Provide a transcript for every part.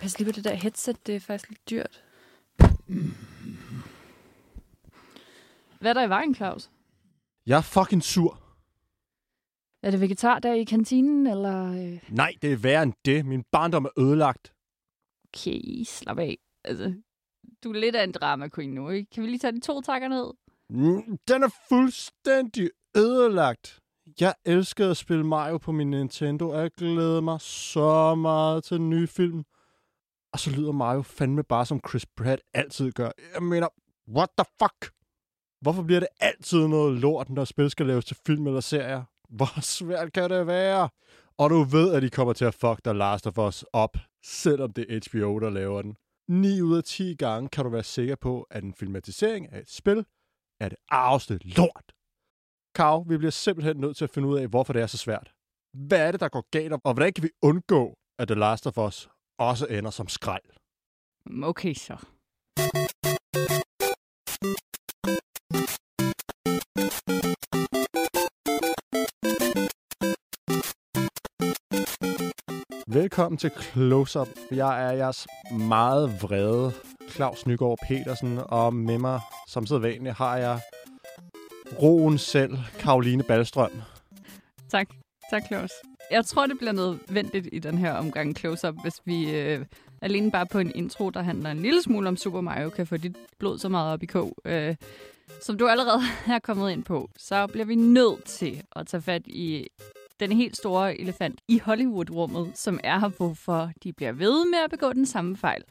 Pas lige på det der headset, det er faktisk lidt dyrt. Hvad er der i vejen, Claus? Jeg er fucking sur. Er det vegetardag i kantinen, eller... øh? Nej, det er værre end det. Min barndom er ødelagt. Okay, slap af. Altså, du er lidt af en drama queen nu, ikke? Kan vi lige tage de to takker ned? Mm, Den er fuldstændig ødelagt. Jeg elskede at spille Mario på min Nintendo, og jeg glæder mig så meget til den nye film. Og så lyder Mario fandme bare som Chris Pratt altid gør. Jeg mener, what the fuck? Hvorfor bliver det altid noget lort, når spil skal laves til film eller serier? Hvor svært kan det være? Og du ved, at de kommer til at fuck The Last of Us op, selvom det er HBO, der laver den. 9 ud af 10 gange kan du være sikker på, at en filmatisering af et spil er det arveste lort. Kav, vi bliver simpelthen nødt til at finde ud af, hvorfor det er så svært. Hvad er det, der går galt, og hvordan kan vi undgå, at The Last of Us også ender som skrald? Mm, Okay, så. Velkommen til Close Up. Jeg er jeres meget vrede Claus Nygaard Petersen, og med mig som sædvanligt har jeg roen selv, Karoline Ballstrøm. Tak. Tak, Claus. Jeg tror, det bliver nødvendigt i den her omgang close-up, hvis vi øh, alene bare på en intro, der handler en lille smule om Super Mario, kan få dit blod så meget op i kog. Øh, som du allerede er kommet ind på, så bliver vi nødt til at tage fat i den helt store elefant i Hollywood-rummet, som er her, hvorfor de bliver ved med at begå den samme fejl,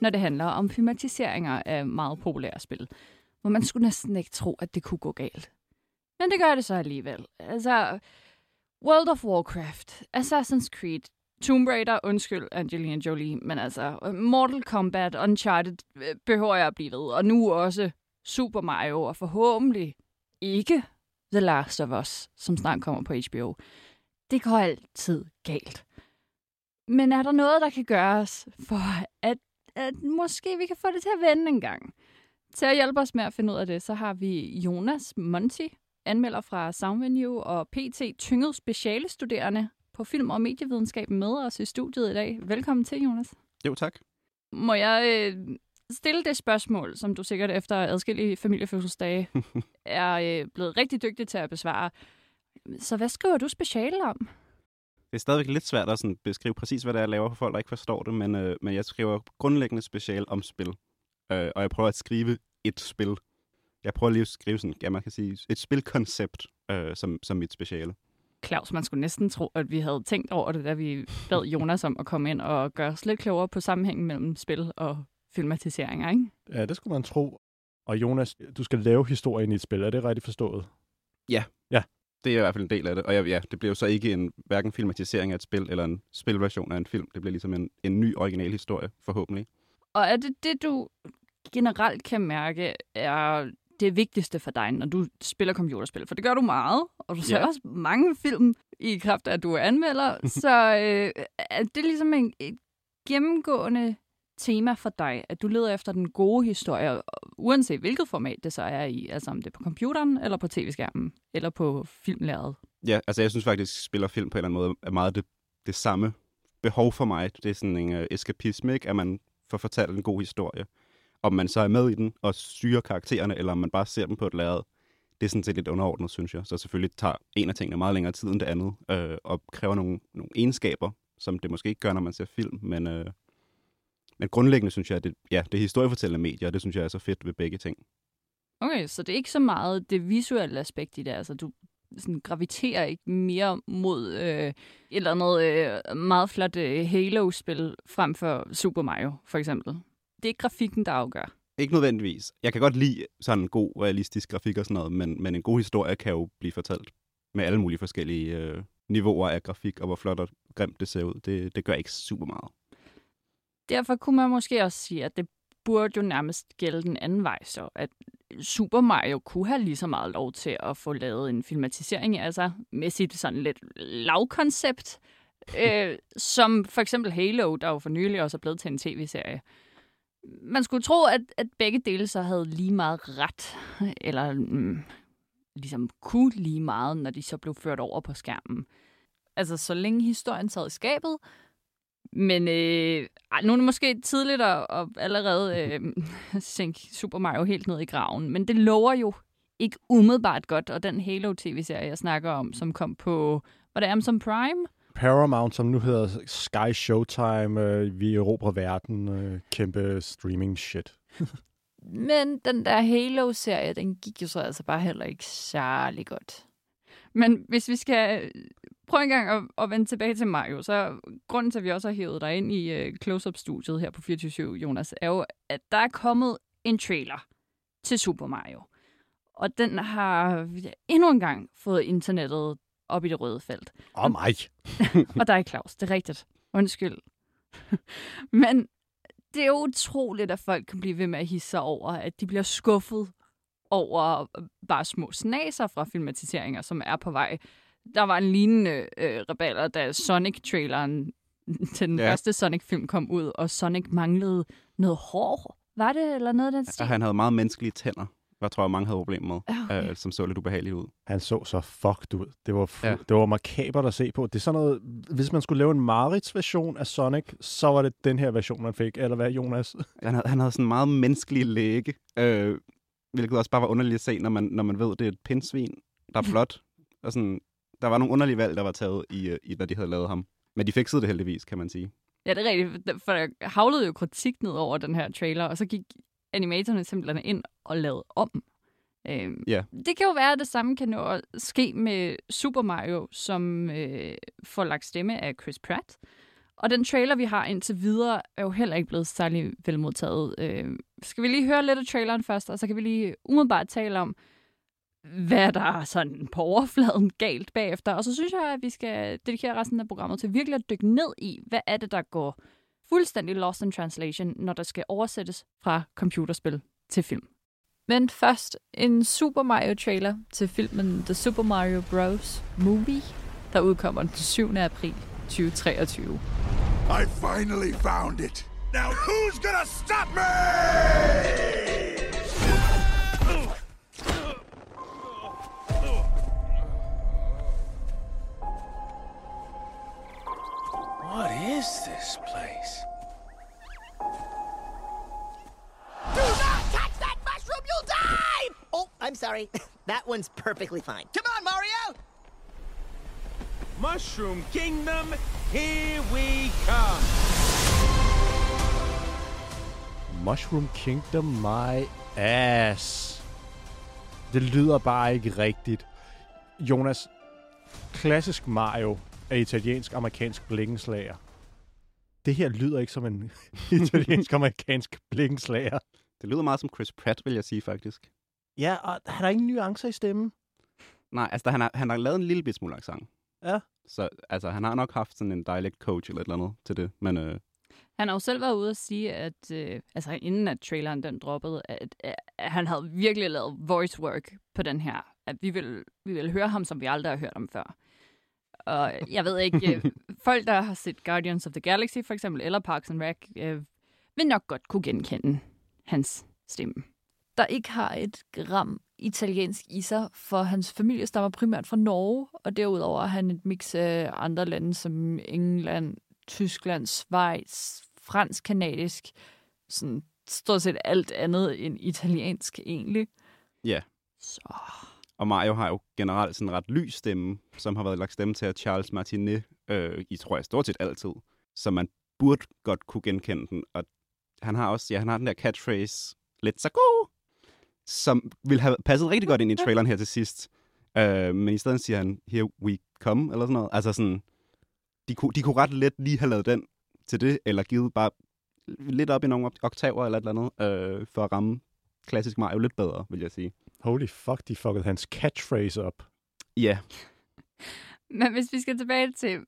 når det handler om filmatiseringer af meget populære spil. Hvor man skulle næsten ikke tro, at det kunne gå galt. Men det gør det så alligevel. Altså, World of Warcraft, Assassin's Creed, Tomb Raider, undskyld Angelina Jolie, men altså øh, Mortal Kombat, Uncharted øh, behøver jeg at blive ved. Og nu også Super Mario, og forhåbentlig ikke The Last of Us, som snart kommer på HBO. Det går altid galt. Men er der noget, der kan gøres for, at, at måske vi kan få det til at vende en gang? Til at hjælpe os med at finde ud af det, så har vi Jonas Monti, anmelder fra Soundvenue og PT Tynget specialestuderende på film- og medievidenskab med os i studiet i dag. Velkommen til, Jonas. Jo, tak. Må jeg øh, stille det spørgsmål, som du sikkert efter adskillige familiefødselsdage er øh, blevet rigtig dygtig til at besvare. Så hvad skriver du speciale om? Det er stadigvæk lidt svært at sådan beskrive præcis, hvad det er, jeg laver for folk, der ikke forstår det, men, øh, men jeg skriver grundlæggende special om spil. Øh, og jeg prøver at skrive et spil. Jeg prøver lige at skrive sådan, ja, man kan sige, et spilkoncept øh, som, som mit speciale. Claus, man skulle næsten tro, at vi havde tænkt over det, da vi bad Jonas om at komme ind og gøre os lidt klogere på sammenhængen mellem spil og filmatiseringer, ikke? Ja, det skulle man tro. Og Jonas, du skal lave historien i et spil. Er det rigtigt forstået? Det er i hvert fald en del af det. Og ja, ja, det bliver jo så ikke en hverken filmatisering af et spil eller en spilversion af en film. Det bliver ligesom en, en ny original historie, forhåbentlig. Og er det det, du generelt kan mærke, er det vigtigste for dig, når du spiller computerspil? For det gør du meget, og du ser Ja. også mange film i kraft af, at du er anmelder. så øh, er det ligesom en, et gennemgående tema for dig, at du leder efter den gode historie, uanset hvilket format det så er i, altså om det er på computeren, eller på tv-skærmen, eller på filmlæret. Ja, altså jeg synes faktisk, spil og film på en eller anden måde er meget det, det samme behov for mig. Det er sådan en uh, eskapisme, ikke? at man får fortalt en god historie. Om man så er med i den og styrer karaktererne, eller om man bare ser dem på et lærred, det er sådan set lidt underordnet, synes jeg. Så selvfølgelig tager en af tingene meget længere tid end det andet, øh, og kræver nogle, nogle egenskaber, som det måske ikke gør, når man ser film. Men, øh, men grundlæggende synes jeg, at det, ja, det er historiefortællende medier, og det synes jeg er så fedt ved begge ting. Okay, så det er ikke så meget det visuelle aspekt i det. Altså, du sådan, graviterer ikke mere mod øh, et eller andet øh, meget flot øh, Halo-spil frem for Super Mario, for eksempel. Det er ikke grafikken, der afgør. Ikke nødvendigvis. Jeg kan godt lide sådan en god, realistisk grafik og sådan noget, men, men en god historie kan jo blive fortalt med alle mulige forskellige øh, niveauer af grafik, og hvor flot og grimt det ser ud. Det, det gør ikke super meget. Derfor kunne man måske også sige, at det burde jo nærmest gælde den anden vej, så at Super Mario kunne have lige så meget lov til at få lavet en filmatisering af sig, med sit sådan lidt lavkoncept, øh, som for eksempel Halo, der jo for nylig også er blevet til en tv-serie. Man skulle tro, at, at begge dele så havde lige meget ret, eller mm, ligesom kunne lige meget, når de så blev ført over på skærmen. Altså, så længe historien sad i skabet, Men øh, ej, nu er det måske tidligt at, at allerede øh, sænke Super Mario helt ned i graven, men det lover jo ikke umiddelbart godt, og den Halo-tv-serie, jeg snakker om, som kom på, var det Amazon Prime? Paramount, som nu hedder Sky Showtime, øh, vi erobrer verden, øh, kæmpe streaming shit. Men den der Halo-serie, den gik jo så altså bare heller ikke særlig godt. Men hvis vi skal øh, prøve en gang at, at vende tilbage til Mario, så grunden til, at vi også har hævet dig ind i uh, Close-Up-studiet her på 24 Jonas, er jo, at der er kommet en trailer til Super Mario. Og den har endnu en gang fået internettet op i det røde felt. Åh oh, mig. og dig, Claus. Det er rigtigt. Undskyld. Men det er jo utroligt, at folk kan blive ved med at hisse sig over, at de bliver skuffet over bare små snaser fra filmatiseringer, som er på vej. Der var en lignende øh, rebeller, da Sonic-traileren til den ja. første Sonic-film kom ud, og Sonic manglede noget hår. Var det, eller noget af den stil? Han havde meget menneskelige tænder hvad tror jeg, mange havde problemer med, Okay. øh, som så lidt ubehageligt ud. Han så så fucked ud. Det var, fu- Ja. det var makabert at se på. Det er sådan noget, hvis man skulle lave en Marits version af Sonic, så var det den her version, man fik. Eller hvad, Jonas? Han havde, han havde sådan meget menneskelige læge, øh, hvilket også bare var underligt at se, når man, når man ved, det er et pindsvin, der er blot. og sådan, der var nogle underlige valg, der var taget i, øh, i, når de havde lavet ham. Men de fik det heldigvis, kan man sige. Ja, det er rigtigt, for der havlede jo kritik ned over den her trailer, og så gik animatorerne simpelthen ind og lavede om. Øhm, Ja. Det kan jo være, at det samme kan nå at ske med Super Mario, som øh, får lagt stemme af Chris Pratt. Og den trailer, vi har indtil videre, er jo heller ikke blevet særlig velmodtaget. Øh, skal vi lige høre lidt af traileren først, og så kan vi lige umiddelbart tale om, hvad der er sådan på overfladen galt bagefter. Og så synes jeg, at vi skal dedikere resten af programmet til virkelig at dykke ned i, hvad er det, der går fuldstændig lost in translation, når der skal oversættes fra computerspil til film. Men først en Super Mario-trailer til filmen The Super Mario Bros. Movie, der udkommer den 7. april 2023. I finally found it. Now who's gonna stop me? What is this place? Do not touch that mushroom, you'll die! Oh, I'm sorry. that one's perfectly fine. Come on, Mario! Mushroom Kingdom, here we come. Mushroom Kingdom, my ass. Det lyder bare ikke rigtigt. Jonas, klassisk Mario er italiensk-amerikansk blikkenslager. Det her lyder ikke som en italiensk-amerikansk blikkenslager. Det lyder meget som Chris Pratt, vil jeg sige faktisk. Ja, og han har ingen nuancer i stemmen. Nej, altså han har, han har lavet en lille bit smule accent. Ja. Så altså, han har nok haft sådan en dialect coach eller et eller andet til det. Men øh, Han har jo selv været ude at sige, at øh, altså inden at traileren den droppede, at, at, at han havde virkelig lavet voice work på den her. At vi vil, vi vil høre ham, som vi aldrig har hørt ham før. Og jeg ved ikke, øh, folk, der har set Guardians of the Galaxy for eksempel, eller Parks and Rec, øh, vil nok godt kunne genkende hans stemme. Der ikke har et gram italiensk i sig, for hans familie stammer primært fra Norge, og derudover er han et mix af andre lande som England, Tyskland, Schweiz, fransk-kanadisk, sådan stort set alt andet end italiensk egentlig. ja, Så og Mario har jo generelt sådan en ret lys stemme, som har været lagt stemme til af Charles Martinet øh, i, tror jeg, stort set altid. Så man burde godt kunne genkende den. Og han har også, ja, han har den der catchphrase, let's go, som ville have passet rigtig godt ind i traileren her til sidst. Øh, men i stedet siger han, here we come, eller sådan noget. Altså sådan, de kunne, de kunne ret let lige have lavet den til det, eller givet bare lidt op i nogle oktaver eller et eller andet, øh, for at ramme klassisk Mario lidt bedre, vil jeg sige. Holy fuck, de fuckede hans catchphrase op. Ja, Men hvis vi skal tilbage til,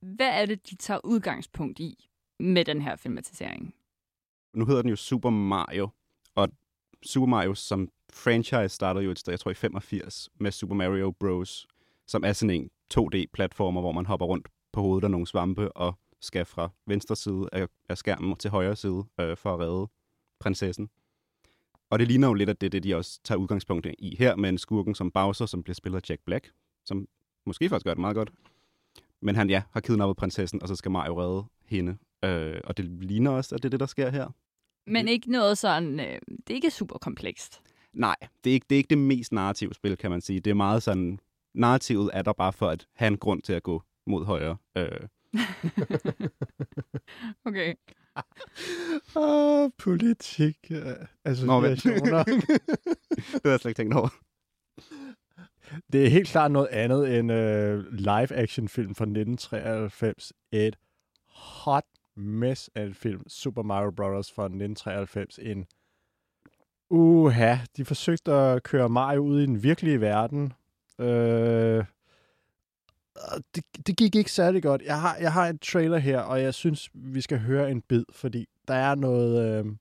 hvad er det, de tager udgangspunkt i med den her filmatisering? nu hedder den jo Super Mario, og Super Mario som franchise startede jo et sted, jeg tror i 85, med Super Mario Bros., som er sådan en 2D-platformer, hvor man hopper rundt på hovedet af nogle svampe og skal fra venstre side af, af skærmen til højre side øh, for at redde prinsessen. Og det ligner jo lidt, at det er det, de også tager udgangspunkt i her, med en skurken som Bowser, som bliver spillet af Jack Black, som måske faktisk gør det meget godt. Men han, ja, har kidnappet prinsessen, og så skal Mario redde hende. Øh, og det ligner også, at det er det, der sker her. Men ikke noget sådan... Øh, det er ikke super komplekst. Nej, det er, ikke, det er ikke det mest narrative spil, kan man sige. Det er meget sådan... Narrativet er der bare for at have en grund til at gå mod højre. Øh, Okay. Åh, politik. øh, Associationer. det har jeg slet ikke tænkt over. det er helt klart noget andet end øh, live-action film fra 1993. Et hot mess af en film. Super Mario Bros. fra 1993. En uha, de forsøgte at køre Mario ud i den virkelige verden. Øh, det, det gik ikke særlig godt. Jeg har, jeg har en trailer her, og jeg synes, vi skal høre en bid, fordi der er noget, øh,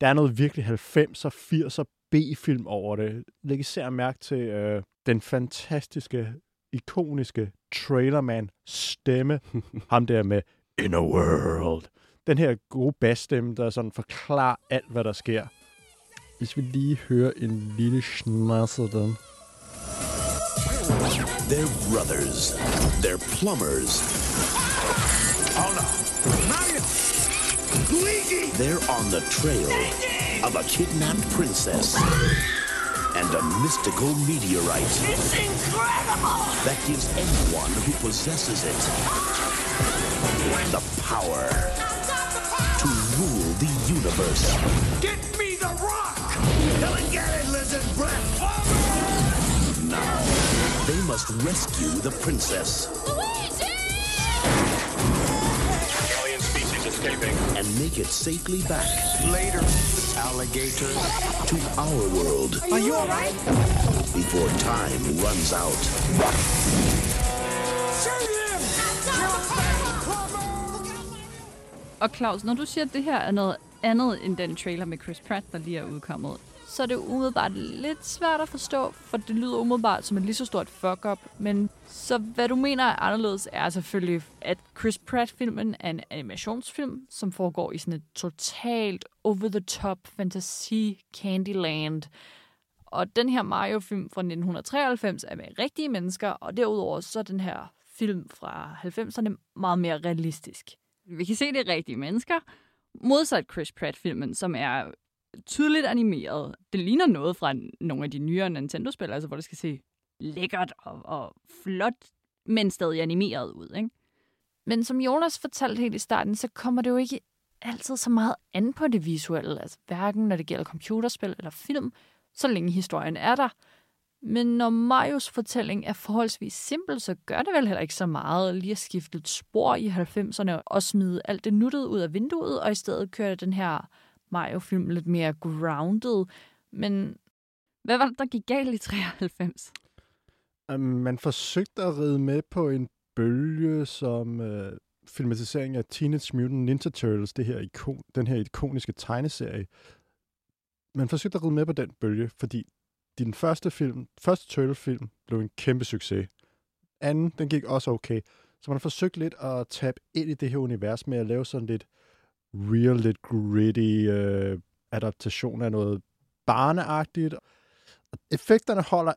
der er noget virkelig 90'er, 80'er B-film over det. Læg især mærke til øh, den fantastiske, ikoniske trailerman stemme. Ham der med In a World. Den her gode bassstemme, der sådan forklarer alt, hvad der sker. Hvis vi lige hører en lille schnasser den. They're brothers. They're plumbers. Oh no. Mario! Luigi! They're on the trail of a kidnapped princess and a mystical meteorite It's incredible! that gives anyone who possesses it the power to rule the universe. Get me the rock! Come and get it, lizard breath! Now, they must rescue the princess Alien species escaping. and make it safely back Later, alligator. to our world Are you alright? before time runs out. Save him! Og Claus, når du siger, at det her er noget andet end den trailer med Chris Pratt, der lige er udkommet, så er det umiddelbart lidt svært at forstå, for det lyder umiddelbart som et lige så stort fuck-up. Men så hvad du mener er anderledes, er selvfølgelig, at Chris Pratt-filmen er en animationsfilm, som foregår i sådan et totalt over-the-top fantasy Candyland. Og den her Mario-film fra 1993 er med rigtige mennesker, og derudover så er den her film fra 90'erne meget mere realistisk. Vi kan se, det er rigtige mennesker, modsat Chris Pratt-filmen, som er tydeligt animeret. Det ligner noget fra nogle af de nyere Nintendo-spil, altså hvor det skal se lækkert og, og flot, men stadig animeret ud. Ikke? Men som Jonas fortalte helt i starten, så kommer det jo ikke altid så meget an på det visuelle, altså hverken når det gælder computerspil eller film, så længe historien er der. Men når Marios fortælling er forholdsvis simpel, så gør det vel heller ikke så meget lige at skifte et spor i 90'erne og smide alt det nuttede ud af vinduet, og i stedet køre den her Mario-film lidt mere grounded. Men hvad var det, der gik galt i 93? Um, øhm, man forsøgte at ride med på en bølge som øh, filmatisering af Teenage Mutant Ninja Turtles, det her ikon, den her ikoniske tegneserie. Man forsøgte at ride med på den bølge, fordi din første film, første Turtle-film, blev en kæmpe succes. Anden, den gik også okay. Så man har forsøgt lidt at tabe ind i det her univers med at lave sådan lidt real, lidt gritty øh, adaptation af noget barneagtigt. Effekterne holder,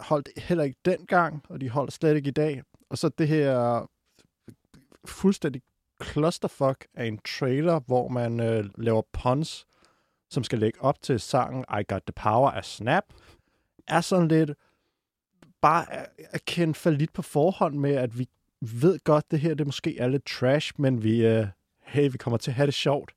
holdt heller ikke dengang, og de holder slet ikke i dag. Og så det her fuldstændig clusterfuck af en trailer, hvor man øh, laver puns, som skal lægge op til sangen I Got The Power af Snap, er sådan lidt bare at, at kende for lidt på forhånd med, at vi ved godt, det her det måske er lidt trash, men vi, øh, hey, vi kommer til at have det sjovt.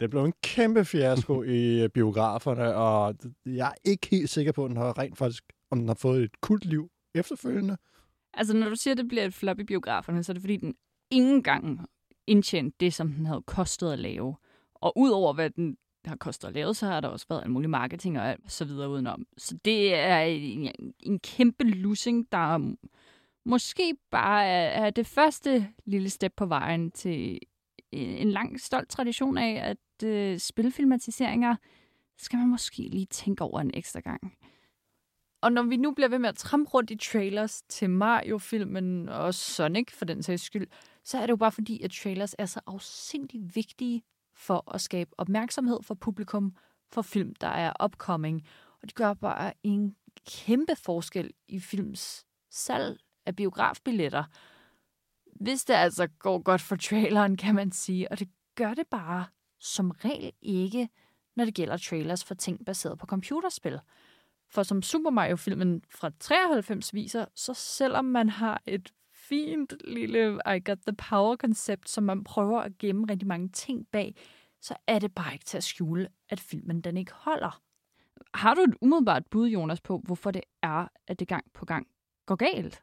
Det blev en kæmpe fiasko i øh, biograferne, og jeg er ikke helt sikker på, at den har rent faktisk, om den har fået et kult liv efterfølgende. Altså, når du siger, at det bliver et flop i biograferne, så er det fordi, den ingen engang indtjente det, som den havde kostet at lave. Og udover hvad den har kostet at lave, så har der også været en mulig marketing og alt så videre udenom. Så det er en, en kæmpe losing, der måske bare er, er det første lille step på vejen til en lang, stolt tradition af, at øh, spilfilmatiseringer skal man måske lige tænke over en ekstra gang. Og når vi nu bliver ved med at trampe rundt i trailers til Mario-filmen og Sonic for den sags skyld, så er det jo bare fordi, at trailers er så afsindig vigtige for at skabe opmærksomhed for publikum for film, der er upcoming. Og det gør bare en kæmpe forskel i films salg af biografbilletter hvis det altså går godt for traileren, kan man sige. Og det gør det bare som regel ikke, når det gælder trailers for ting baseret på computerspil. For som Super Mario-filmen fra 93 viser, så selvom man har et fint lille I got the power-koncept, som man prøver at gemme rigtig mange ting bag, så er det bare ikke til at skjule, at filmen den ikke holder. Har du et umiddelbart bud, Jonas, på, hvorfor det er, at det gang på gang går galt?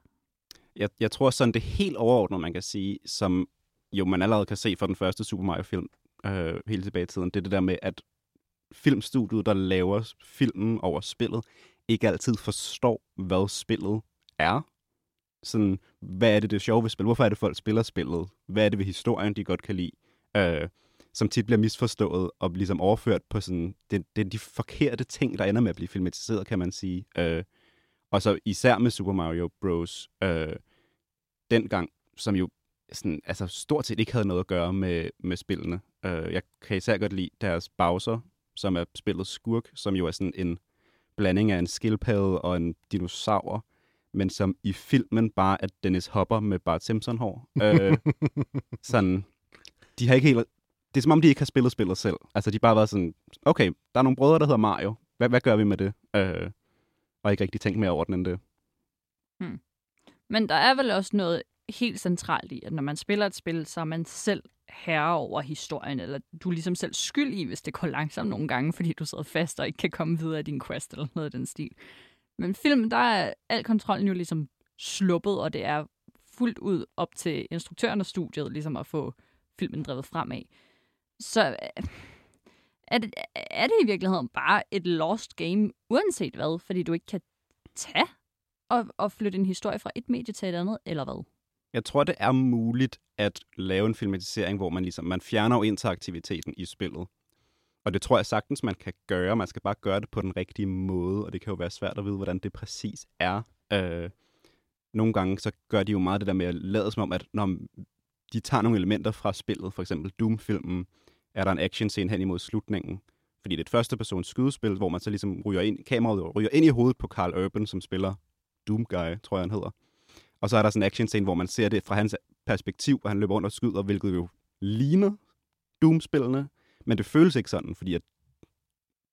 Jeg, jeg tror sådan, det helt overordnet, man kan sige, som jo man allerede kan se fra den første Super Mario-film øh, helt tilbage i tiden, det er det der med, at filmstudiet, der laver filmen over spillet, ikke altid forstår, hvad spillet er. Sådan, hvad er det, det er sjove ved spillet? Hvorfor er det, folk spiller spillet? Hvad er det ved historien, de godt kan lide? Øh, som tit bliver misforstået og ligesom overført på sådan, det, det er de forkerte ting, der ender med at blive filmatiseret, kan man sige. Øh, og så især med Super Mario Bros. Øh, dengang, som jo sådan, altså stort set ikke havde noget at gøre med, med spillene. Øh, jeg kan især godt lide deres Bowser, som er spillet skurk, som jo er sådan en blanding af en skildpadde og en dinosaur, men som i filmen bare er Dennis Hopper med Bart Simpson-hår. øh, sådan, de har ikke helt... Det er som om, de ikke har spillet spillet selv. Altså, de har bare været sådan, okay, der er nogle brødre, der hedder Mario. Hvad, hvad gør vi med det? Øh, og ikke rigtig tænkt mere over den end det. Men der er vel også noget helt centralt i, at når man spiller et spil, så er man selv herre over historien, eller du er ligesom selv skyld i, hvis det går langsomt nogle gange, fordi du sidder fast og ikke kan komme videre i din quest eller noget af den stil. Men film, der er al kontrollen jo ligesom sluppet, og det er fuldt ud op til instruktøren og studiet ligesom at få filmen drevet fremad. Så øh, er det, er det i virkeligheden bare et lost game, uanset hvad, fordi du ikke kan tage at, at flytte en historie fra et medie til et andet, eller hvad? Jeg tror, det er muligt at lave en filmatisering, hvor man ligesom man fjerner jo interaktiviteten i spillet. Og det tror jeg sagtens, man kan gøre. Man skal bare gøre det på den rigtige måde, og det kan jo være svært at vide, hvordan det præcis er. Øh, nogle gange så gør de jo meget det der med at lade som om, at når de tager nogle elementer fra spillet, for eksempel Doom-filmen, er der en action scene hen imod slutningen. Fordi det er et første persons skydespil, hvor man så ligesom ryger ind, kameraet ryger ind i hovedet på Carl Urban, som spiller Doom Guy, tror jeg han hedder. Og så er der sådan en action scene, hvor man ser det fra hans perspektiv, hvor han løber rundt og skyder, hvilket jo ligner Doom-spillene, men det føles ikke sådan, fordi at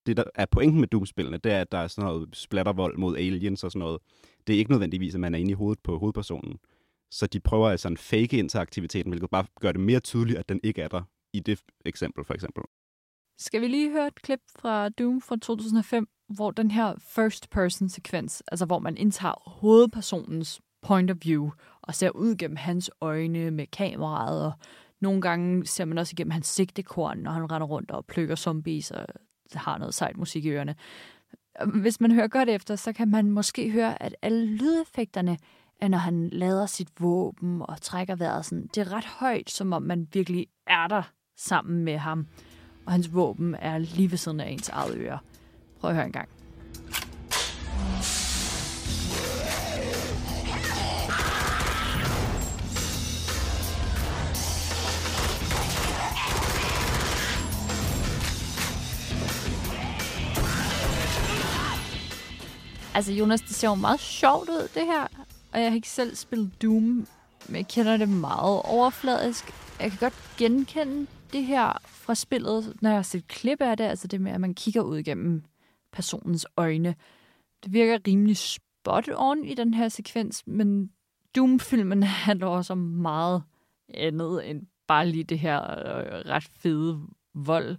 det, der er pointen med Doom-spillene, det er, at der er sådan noget splattervold mod aliens og sådan noget. Det er ikke nødvendigvis, at man er inde i hovedet på hovedpersonen. Så de prøver altså en fake interaktiviteten, hvilket bare gør det mere tydeligt, at den ikke er der i det eksempel, for eksempel. Skal vi lige høre et klip fra Doom fra 2005, hvor den her first person sekvens, altså hvor man indtager hovedpersonens point of view og ser ud gennem hans øjne med kameraet, og nogle gange ser man også igennem hans sigtekorn, når han render rundt og plukker zombies og har noget sejt musik i ørerne. Hvis man hører godt efter, så kan man måske høre, at alle lydeffekterne er, når han lader sit våben og trækker vejret sådan. Det er ret højt, som om man virkelig er der sammen med ham. Og hans våben er lige ved siden af ens eget øre. Prøv at høre en gang. Altså Jonas, det ser jo meget sjovt ud, det her. Og jeg har ikke selv spillet Doom, men jeg kender det meget overfladisk. Jeg kan godt genkende det her fra spillet, når jeg har set klip af det. Altså det med, at man kigger ud gennem personens øjne. Det virker rimelig spot on i den her sekvens, men Doom-filmen handler også om meget andet end bare lige det her øh, ret fede vold.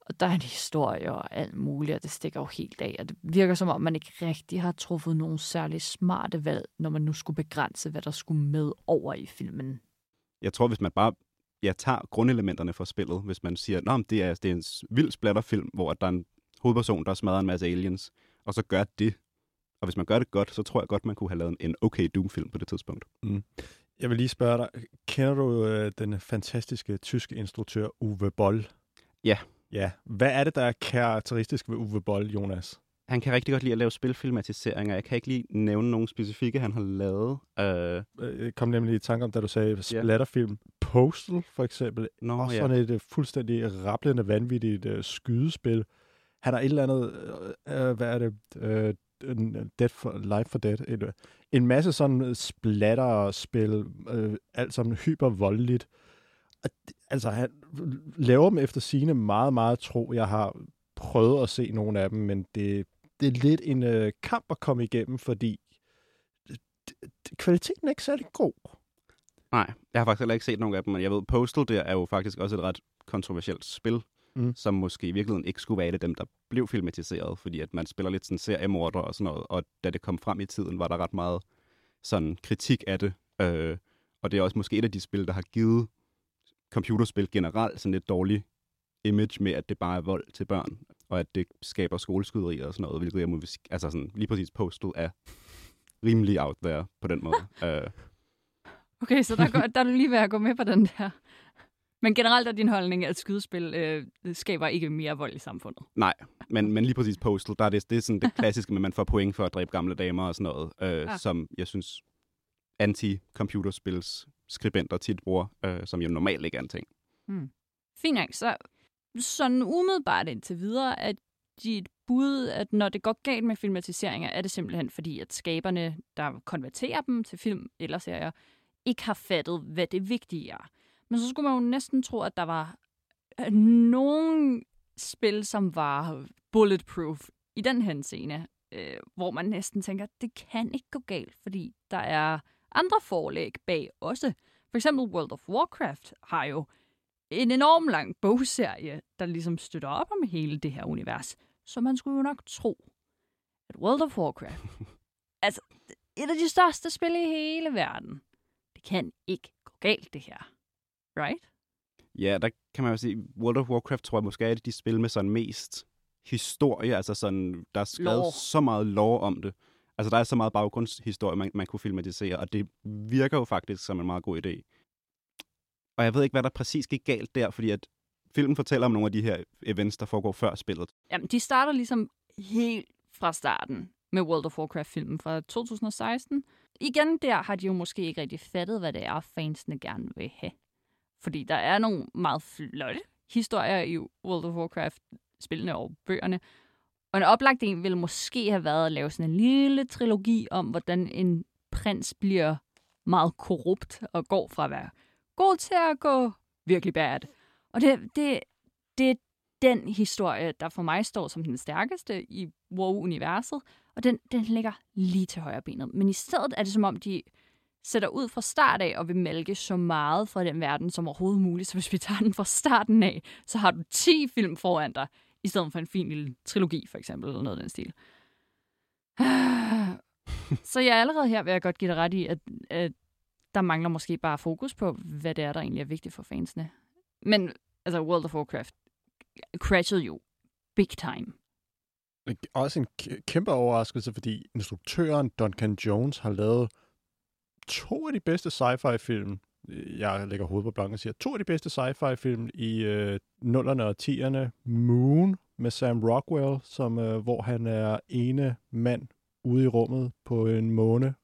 Og der er en historie og alt muligt, og det stikker jo helt af. Og det virker som om, man ikke rigtig har truffet nogle særlig smarte valg, når man nu skulle begrænse, hvad der skulle med over i filmen. Jeg tror, hvis man bare ja, tager grundelementerne fra spillet, hvis man siger, at det er, det er en vild splatterfilm, hvor der er en hovedperson, der smadrer en masse aliens, og så gør det. Og hvis man gør det godt, så tror jeg godt, man kunne have lavet en okay Doom-film på det tidspunkt. Jeg vil lige spørge dig, kender du øh, den fantastiske tyske instruktør Uwe Boll? Ja. Ja. Hvad er det, der er karakteristisk ved Uwe Boll, Jonas? Han kan rigtig godt lide at lave spilfilmatiseringer. Jeg kan ikke lige nævne nogle specifikke, han har lavet. Øh, Øh, Jeg kom nemlig i tanke om, da du sagde splatterfilm. Postal, for eksempel. Nå, Også ja. sådan et øh, fuldstændig rablende, vanvittigt uh, skydespil. Han har et eller andet, øh, øh hvad er det, øh, øh, Dead for, Life for Dead, en, øh, en masse sådan splatter-spil, øh, alt sammen hypervoldeligt. Altså, han laver dem efter sine meget, meget tro. Jeg har prøvet at se nogle af dem, men det, det er lidt en øh, kamp at komme igennem, fordi kvaliteten er ikke særlig god. Nej, jeg har faktisk heller ikke set nogen af dem, men jeg ved, Postal der er jo faktisk også et ret kontroversielt spil, mm. som måske i virkeligheden ikke skulle være et af dem, der blev filmatiseret, fordi at man spiller lidt sådan seriemorder og sådan noget, og da det kom frem i tiden, var der ret meget sådan kritik af det, øh, og det er også måske et af de spil, der har givet computerspil generelt sådan lidt dårlig image med, at det bare er vold til børn, og at det skaber skoleskyderier og sådan noget, hvilket jeg må, altså sådan, lige præcis Postal er rimelig out there på den måde. øh, Okay, så der, går, der er du lige ved at gå med på den der. Men generelt er din holdning, at skydespil øh, skaber ikke mere vold i samfundet. Nej, men, men lige præcis Postal, der er det, det er sådan det klassiske med, at man får point for at dræbe gamle damer og sådan noget, øh, ah. som jeg synes anti-computerspils skribenter tit bruger, øh, som jo normalt ikke er en ting. Fint nok, så sådan umiddelbart indtil videre, at dit bud, at når det går galt med filmatiseringer, er det simpelthen fordi, at skaberne, der konverterer dem til film eller serier, ikke har fattet, hvad det vigtige er. Men så skulle man jo næsten tro, at der var øh, nogle spil, som var bulletproof i den henseende, øh, hvor man næsten tænker, det kan ikke gå galt, fordi der er andre forlæg bag også. For eksempel World of Warcraft har jo en enorm lang bogserie, der ligesom støtter op om hele det her univers. Så man skulle jo nok tro, at World of Warcraft, altså et af de største spil i hele verden, det kan ikke gå galt, det her. Right? Ja, der kan man jo sige, World of Warcraft tror jeg måske er et af de spil med sådan mest historie, altså sådan, der er skrevet Lore. så meget lore om det. Altså, der er så meget baggrundshistorie, man, man kunne filmatisere, og det virker jo faktisk som en meget god idé. Og jeg ved ikke, hvad der præcis gik galt der, fordi at filmen fortæller om nogle af de her events, der foregår før spillet. Jamen, de starter ligesom helt fra starten med World of Warcraft-filmen fra 2016. Igen der har de jo måske ikke rigtig fattet, hvad det er, fansene gerne vil have. Fordi der er nogle meget flotte historier i World of Warcraft-spillene og bøgerne. Og en oplagt en ville måske have været at lave sådan en lille trilogi om, hvordan en prins bliver meget korrupt og går fra at være god til at gå virkelig bad. Og det, det, det er den historie, der for mig står som den stærkeste i WoW-universet, og den, den ligger lige til højre benet. Men i stedet er det som om, de sætter ud fra start af og vil malke så meget fra den verden som overhovedet muligt. Så hvis vi tager den fra starten af, så har du 10 film foran dig, i stedet for en fin lille trilogi, for eksempel, eller noget af den stil. Så jeg er allerede her, vil jeg godt give dig ret i, at, at der mangler måske bare fokus på, hvad det er, der egentlig er vigtigt for fansene. Men altså, World of Warcraft crashede jo big time. Også en kæmpe overraskelse, fordi instruktøren Duncan Jones har lavet to af de bedste sci-fi-film. Jeg lægger hovedet på blanken og siger, to af de bedste sci-fi-film i øh, nullerne og tierne. Moon med Sam Rockwell, som, øh, hvor han er ene mand ude i rummet på en måne,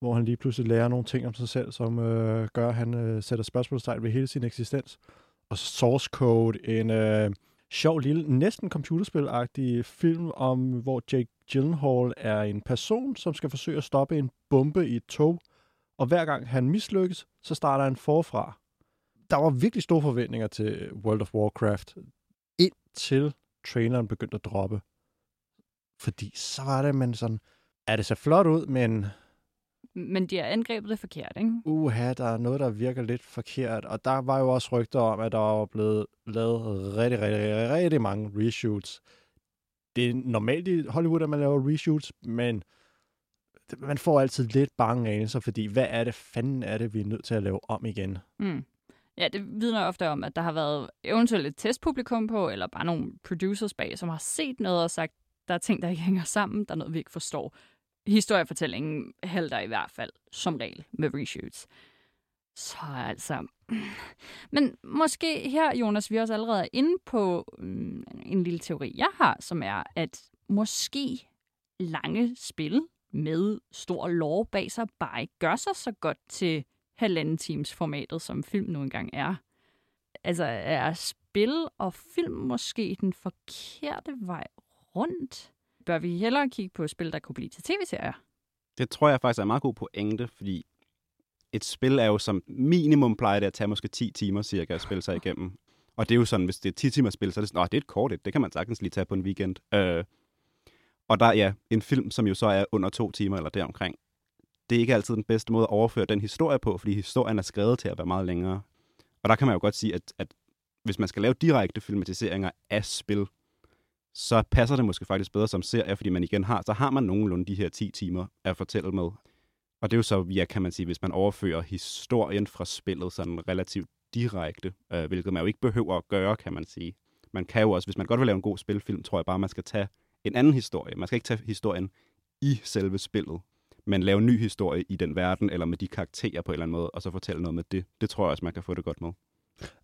hvor han lige pludselig lærer nogle ting om sig selv, som øh, gør, at han øh, sætter spørgsmålstegn ved hele sin eksistens. Og Source Code, en øh, sjov lille, næsten computerspilagtig film om, hvor Jake Gyllenhaal er en person, som skal forsøge at stoppe en bombe i et tog, og hver gang han mislykkes, så starter han forfra. Der var virkelig store forventninger til World of Warcraft, indtil traileren begyndte at droppe. Fordi så var det, men sådan, er det så flot ud, men men de har angrebet det forkert, ikke? uha, der er noget, der virker lidt forkert. Og der var jo også rygter om, at der var blevet lavet rigtig, rigtig, rigtig, mange reshoots. Det er normalt i Hollywood, at man laver reshoots, men man får altid lidt bange anelser, fordi hvad er det fanden er det, vi er nødt til at lave om igen? Mm. Ja, det vidner ofte om, at der har været eventuelt et testpublikum på, eller bare nogle producers bag, som har set noget og sagt, der er ting, der ikke hænger sammen, der er noget, vi ikke forstår. Historiefortællingen halter i hvert fald, som regel, med reshoots. Så altså... Men måske her, Jonas, vi er også allerede inde på mm, en lille teori, jeg har, som er, at måske lange spil med stor lore bag sig bare ikke gør sig så godt til halvanden times formatet, som film nu engang er. Altså, er spil og film måske den forkerte vej rundt? Bør vi hellere kigge på spil, der kunne blive til tv-serier? Det tror jeg faktisk er en meget god pointe, fordi et spil er jo som minimum plejer det at tage måske 10 timer cirka at spille sig igennem. Og det er jo sådan, hvis det er 10 timer spil, så er det sådan, Åh, det er et kort et. Det kan man sagtens lige tage på en weekend. Øh, og der, ja, en film, som jo så er under to timer eller deromkring, det er ikke altid den bedste måde at overføre den historie på, fordi historien er skrevet til at være meget længere. Og der kan man jo godt sige, at, at hvis man skal lave direkte filmatiseringer af spil, så passer det måske faktisk bedre som serie, fordi man igen har, så har man nogenlunde de her 10 timer at fortælle med. Og det er jo så, ja, kan man sige, hvis man overfører historien fra spillet sådan relativt direkte, øh, hvilket man jo ikke behøver at gøre, kan man sige. Man kan jo også, hvis man godt vil lave en god spilfilm, tror jeg bare, man skal tage en anden historie. Man skal ikke tage historien i selve spillet, men lave en ny historie i den verden, eller med de karakterer på en eller anden måde, og så fortælle noget med det. Det tror jeg også, man kan få det godt med.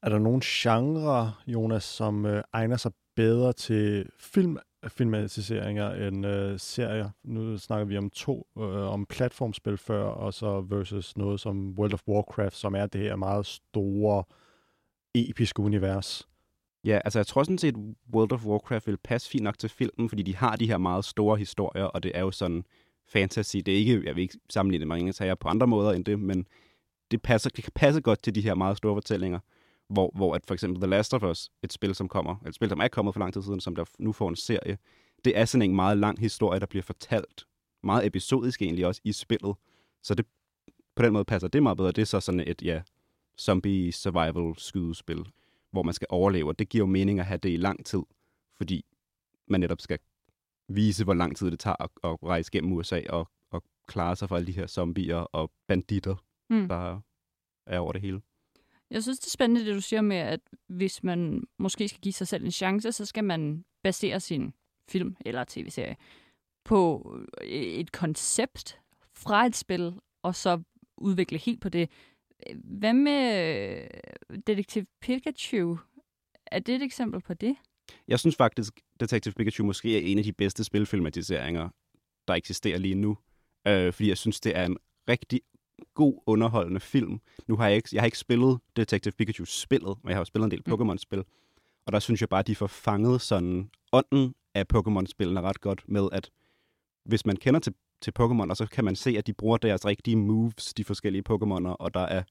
Er der nogle genre, Jonas, som øh, egner sig bedre til film, filmatiseringer end øh, serier? Nu snakker vi om to, øh, om platformspil før, og så versus noget som World of Warcraft, som er det her meget store, episke univers. Ja, altså jeg tror sådan set, World of Warcraft vil passe fint nok til filmen, fordi de har de her meget store historier, og det er jo sådan fantasy. Det er ikke, jeg vil ikke sammenligne med Ringens Herre på andre måder end det, men det, passer, det kan passe godt til de her meget store fortællinger, hvor, hvor at for eksempel The Last of Us, et spil, som kommer, et spil, som er kommet for lang tid siden, som der nu får en serie, det er sådan en meget lang historie, der bliver fortalt, meget episodisk egentlig også i spillet, så det, på den måde passer det meget bedre. Det er så sådan et, ja, zombie survival skydespil, hvor man skal overleve, og det giver jo mening at have det i lang tid, fordi man netop skal vise, hvor lang tid det tager at, at rejse gennem USA og, og klare sig for alle de her zombier og banditter, Mm. der er over det hele. Jeg synes, det er spændende, det du siger med, at hvis man måske skal give sig selv en chance, så skal man basere sin film eller tv-serie på øh, et koncept fra et spil, og så udvikle helt på det. Hvad med øh, Detektiv Pikachu? Er det et eksempel på det? Jeg synes faktisk, Detektiv Pikachu måske er en af de bedste spilfilmatiseringer, der eksisterer lige nu. Øh, fordi jeg synes, det er en rigtig god, underholdende film. Nu har jeg ikke, jeg har ikke spillet Detective Pikachu-spillet, men jeg har jo spillet en del Pokémon-spil. Og der synes jeg bare, at de får fanget sådan ånden af Pokémon-spillene ret godt med, at hvis man kender til, til Pokémon, og så kan man se, at de bruger deres rigtige moves, de forskellige Pokémoner, og der er,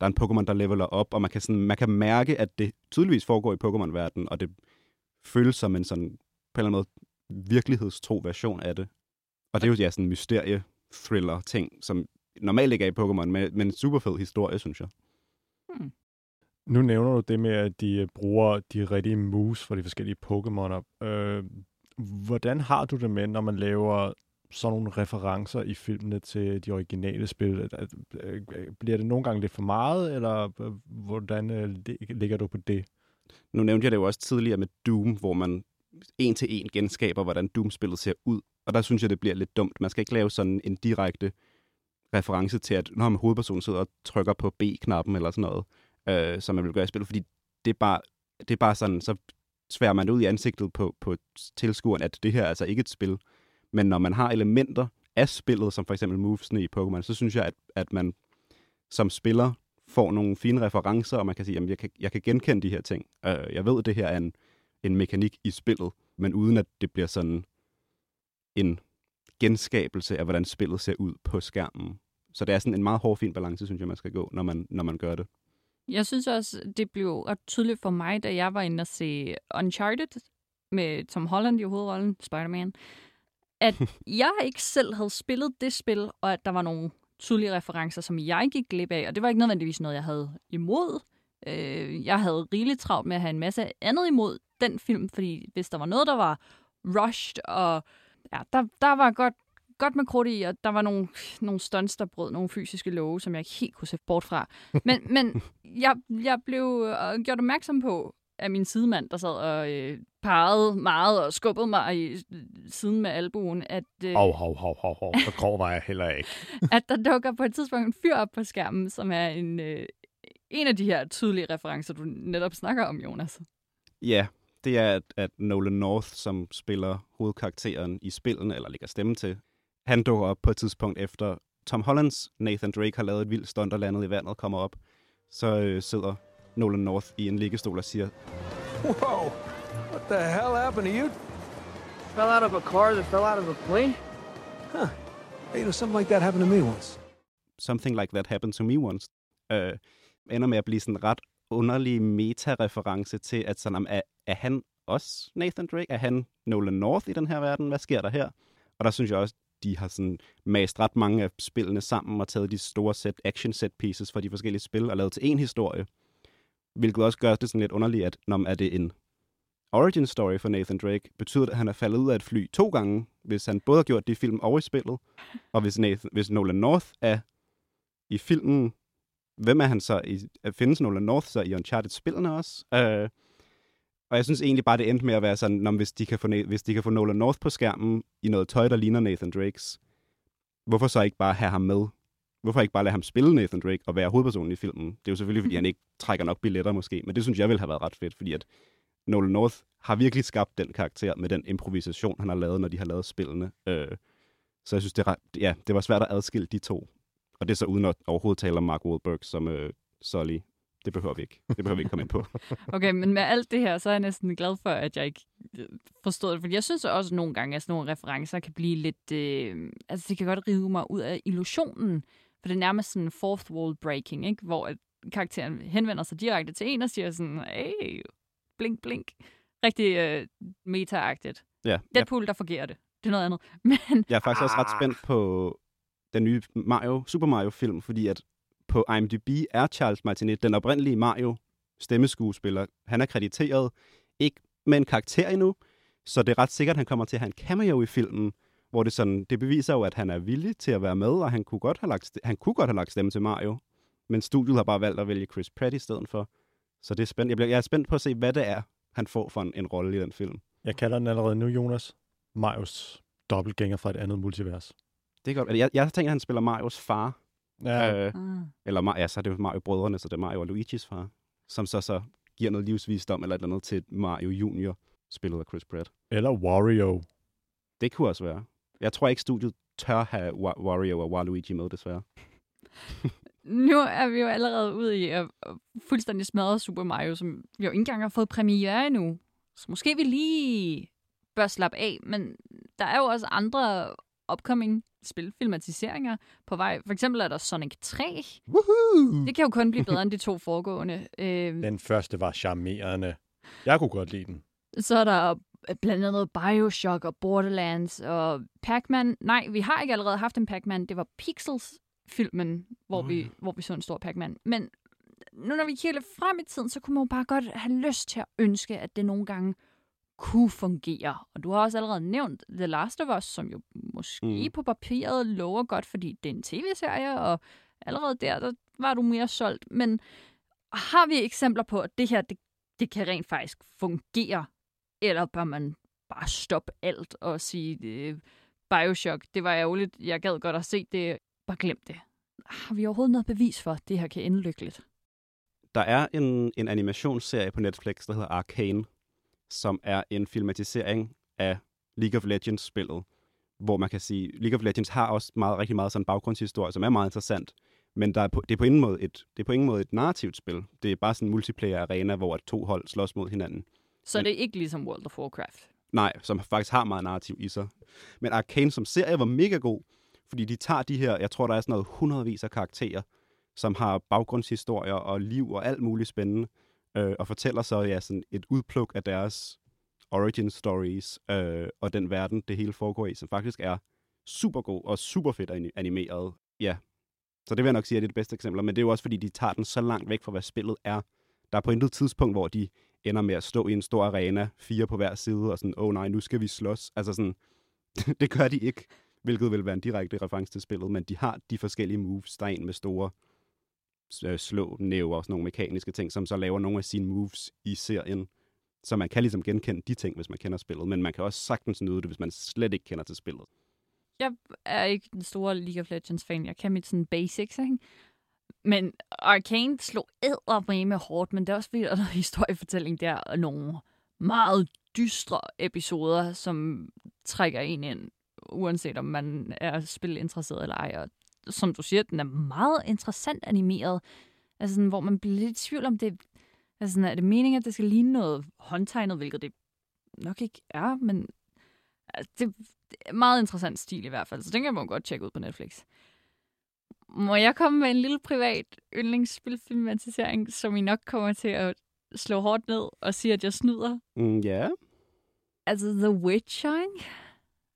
der er en Pokémon, der leveler op, og man kan, sådan, man kan mærke, at det tydeligvis foregår i Pokémon-verdenen, og det føles som en sådan, på en eller anden måde, virkelighedstro version af det. Og det er jo ja, sådan en mysterie-thriller-ting, som normalt ikke er i Pokémon, men, men en super fed historie, synes jeg. Nu nævner du det med, at de øh, bruger de rigtige moves for de forskellige Pokémoner. Øh, hvordan har du det med, når man laver sådan nogle referencer i filmene til de originale spil? Øh, Bliver det nogle gange lidt for meget, eller øh, hvordan lig- ligger du på det? Nu nævnte jeg det jo også tidligere med Doom, hvor man en til en genskaber, hvordan Doom-spillet ser ud. Og der synes jeg, det bliver lidt dumt. Man skal ikke lave sådan en direkte reference til, at når man hovedpersonen sidder og trykker på B-knappen eller sådan noget, øh, som man vil gøre i spillet, fordi det er bare, det er bare sådan, så sværer man det ud i ansigtet på, på tilskueren, at det her er altså ikke et spil. Men når man har elementer af spillet, som for eksempel movesne i Pokémon, så synes jeg, at, at man som spiller får nogle fine referencer, og man kan sige, at jeg kan, jeg kan genkende de her ting. Øh, jeg ved, at det her er en, en mekanik i spillet, men uden at det bliver sådan en genskabelse af, hvordan spillet ser ud på skærmen. Så det er sådan en meget hård, fin balance, synes jeg, man skal gå, når man, når man gør det. Jeg synes også, det blev ret tydeligt for mig, da jeg var inde og se Uncharted med Tom Holland i hovedrollen, Spider-Man, at jeg ikke selv havde spillet det spil, og at der var nogle tydelige referencer, som jeg gik glip af, og det var ikke nødvendigvis noget, jeg havde imod. Øh, jeg havde rigeligt travlt med at have en masse andet imod den film, fordi hvis der var noget, der var rushed, og ja, der, der var godt, godt med krudt i, og der var nogle, nogle stunts, der brød nogle fysiske love, som jeg ikke helt kunne se bort fra. Men, men jeg, jeg blev øh, gjort opmærksom på af min sidemand, der sad og øh, pegede meget og skubbede mig i øh, siden med albuen, at, øh, Hov, hov, hov, hov, hov. Så grov var jeg heller ikke. at der dukker på et tidspunkt en fyr op på skærmen, som er en, øh, en af de her tydelige referencer, du netop snakker om, Jonas. Ja, det er, at, at Nolan North, som spiller hovedkarakteren i spillene, eller lægger stemme til, han dukker op på et tidspunkt efter Tom Hollands Nathan Drake har lavet et vildt stunt og landet i vandet, kommer op. Så øh, sidder Nolan North i en liggestol og siger, Whoa! What the hell happened to you? Fell out of a car that fell out of a plane? Hey, you know, something like that happened to me once. Something Like That Happened to Me Once, øh, ender med at blive sådan en ret underlig meta-reference til, at sådan, er, er han også Nathan Drake? Er han Nolan North i den her verden? Hvad sker der her? Og der synes jeg også, de har sådan mast ret mange af spillene sammen og taget de store set, action set pieces fra de forskellige spil og lavet til en historie. Hvilket også gør det sådan lidt underligt, at når er det en origin story for Nathan Drake, betyder det, at han er faldet ud af et fly to gange, hvis han både har gjort det i film og i spillet. Og hvis, Nathan, hvis Nolan North er i filmen, hvem er han så? I, findes Nolan North så i Uncharted-spillene også? Øh, og jeg synes egentlig bare, det endte med at være sådan, når, hvis, de kan få, hvis de kan få Nolan North på skærmen i noget tøj, der ligner Nathan Drakes, hvorfor så ikke bare have ham med? Hvorfor ikke bare lade ham spille Nathan Drake og være hovedpersonen i filmen? Det er jo selvfølgelig, fordi han ikke trækker nok billetter måske, men det synes jeg ville have været ret fedt, fordi at Nolan North har virkelig skabt den karakter med den improvisation, han har lavet, når de har lavet spillene. Øh, så jeg synes, det, er, ja, det var svært at adskille de to. Og det er så uden at overhovedet tale om Mark Wahlberg som øh, Sully. Det behøver vi ikke. Det behøver vi ikke komme ind på. okay, men med alt det her, så er jeg næsten glad for, at jeg ikke øh, forstod det. Fordi jeg synes også nogle gange, at sådan nogle referencer kan blive lidt... Øh, altså, det kan godt rive mig ud af illusionen. For det er nærmest sådan fourth wall breaking, ikke? Hvor at karakteren henvender sig direkte til en og siger sådan, hey, blink, blink. Rigtig øh, meta-agtigt. Ja, Deadpool, ja. der fungerer det. Det er noget andet. Men, Jeg er faktisk også ret spændt på den nye Mario, Super Mario-film, fordi at på IMDb er Charles Martinet, den oprindelige Mario stemmeskuespiller, han er krediteret ikke med en karakter endnu, så det er ret sikkert, at han kommer til at have en cameo i filmen, hvor det sådan, det beviser jo, at han er villig til at være med, og han kunne godt have lagt, han kunne godt have lagt stemme til Mario, men studiet har bare valgt at vælge Chris Pratt i stedet for. Så det er spændt. Jeg, bliver, jeg er spændt på at se, hvad det er, han får for en, en rolle i den film. Jeg kalder den allerede nu, Jonas. Marios dobbeltgænger fra et andet multivers. Det er godt. Jeg, jeg tænker, at han spiller Marios far. Ja. Øh, ah. eller ja, så er det jo Mario-brødrene, så det er Mario og Luigis far, som så, så giver noget livsvisdom eller et eller andet til Mario Junior, spillet af Chris Pratt. Eller Wario. Det kunne også være. Jeg tror ikke, studiet tør have Wa- Wario og Waluigi med, desværre. nu er vi jo allerede ude i at fuldstændig smadre Super Mario, som vi jo ikke engang har fået premiere endnu. Så måske vi lige bør slappe af, men der er jo også andre upcoming spilfilmatiseringer på vej. For eksempel er der Sonic 3. Woohoo! Det kan jo kun blive bedre end de to foregående. Øh, Den første var charmerende. Jeg kunne godt lide den. så er der blandt andet Bioshock og Borderlands og Pac-Man. Nej, vi har ikke allerede haft en Pac-Man. Det var Pixels-filmen, hvor, vi, ja. hvor vi så en stor Pac-Man. Men nu når vi kigger lidt frem i tiden, så kunne man jo bare godt have lyst til at ønske, at det nogle gange kunne fungere. Og du har også allerede nævnt The Last of Us, som jo måske Mm. på papiret lover godt, fordi det er en tv-serie, og allerede der, der var du mere solgt. Men har vi eksempler på, at det her, det, det kan rent faktisk fungere? Eller bør man bare stoppe alt og sige, øh, Bioshock, det var ærgerligt, jeg gad godt at se det, bare glem det. Har vi overhovedet noget bevis for, at det her kan ende lykkeligt? Der er en, en animationsserie på Netflix, der hedder Arcane, som er en filmatisering af League of Legends-spillet, hvor man kan sige, League of Legends har også meget, rigtig meget sådan baggrundshistorie, som er meget interessant, men der er på, det, er på ingen måde et, det er på ingen måde et narrativt spil. Det er bare sådan en multiplayer-arena, hvor to hold slås mod hinanden. Så Men- det er ikke ligesom World of Warcraft. Nej, som faktisk har meget narrativ i sig. Men Arcane som serie var mega god, fordi de tager de her, jeg tror, der er sådan noget hundredvis af karakterer, som har baggrundshistorier og liv og alt muligt spændende, øh, og fortæller så ja, sådan et udpluk af deres origin stories øh, og den verden, det hele foregår i, som faktisk er super god og super fedt animeret. Ja, så det vil jeg nok sige, at det er det bedste eksempel, men det er jo også, fordi de tager den så langt væk fra, hvad spillet er. Der er på intet tidspunkt, hvor de ender med at stå i en stor arena, fire på hver side, og sådan, åh oh, nej, nu skal vi slås. Altså sådan, det gør de ikke, hvilket vil være en direkte reference til spillet, men de har de forskellige moves. Der er en med store Øh, slå næver og sådan nogle mekaniske ting, som så laver nogle af sine moves i serien. Så man kan ligesom genkende de ting, hvis man kender spillet, men man kan også sagtens nyde det, hvis man slet ikke kender til spillet. Jeg er ikke den store League of Legends-fan. Jeg kan mit sådan basics, ikke? Men Arcane slog æder med hårdt, men det er også fordi, der er noget historiefortælling der, og nogle meget dystre episoder, som trækker en ind, uanset om man er spilinteresseret eller ej. Og som du siger, den er meget interessant animeret, altså sådan, hvor man bliver lidt i tvivl om det. Altså sådan, er det meningen, at det skal ligne noget håndtegnet, hvilket det nok ikke er, men Altså, det det er meget interessant stil i hvert fald, så den kan man godt tjekke ud på Netflix. Må jeg komme med en lille privat yndlingsspilfilmatisering, som I nok kommer til at slå hårdt ned og sige, at jeg snyder? Mm, ja. Altså The Witcher, ikke?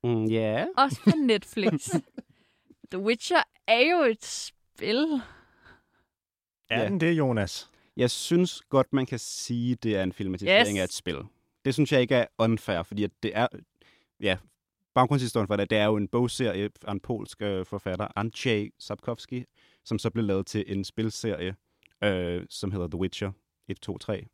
Mm, ja. Også på Netflix. The Witcher er jo et spil. Er Ja. den det, Jonas? Jeg synes godt, man kan sige, det er en filmatisering Yes. af et spil. Det synes jeg ikke er unfair, fordi at det er... Ja, baggrundshistorien for det, det er jo en bogserie af en polsk øh, forfatter, Andrzej Sapkowski, som så blev lavet til en spilserie, øh, som hedder The Witcher 1, 2, 3,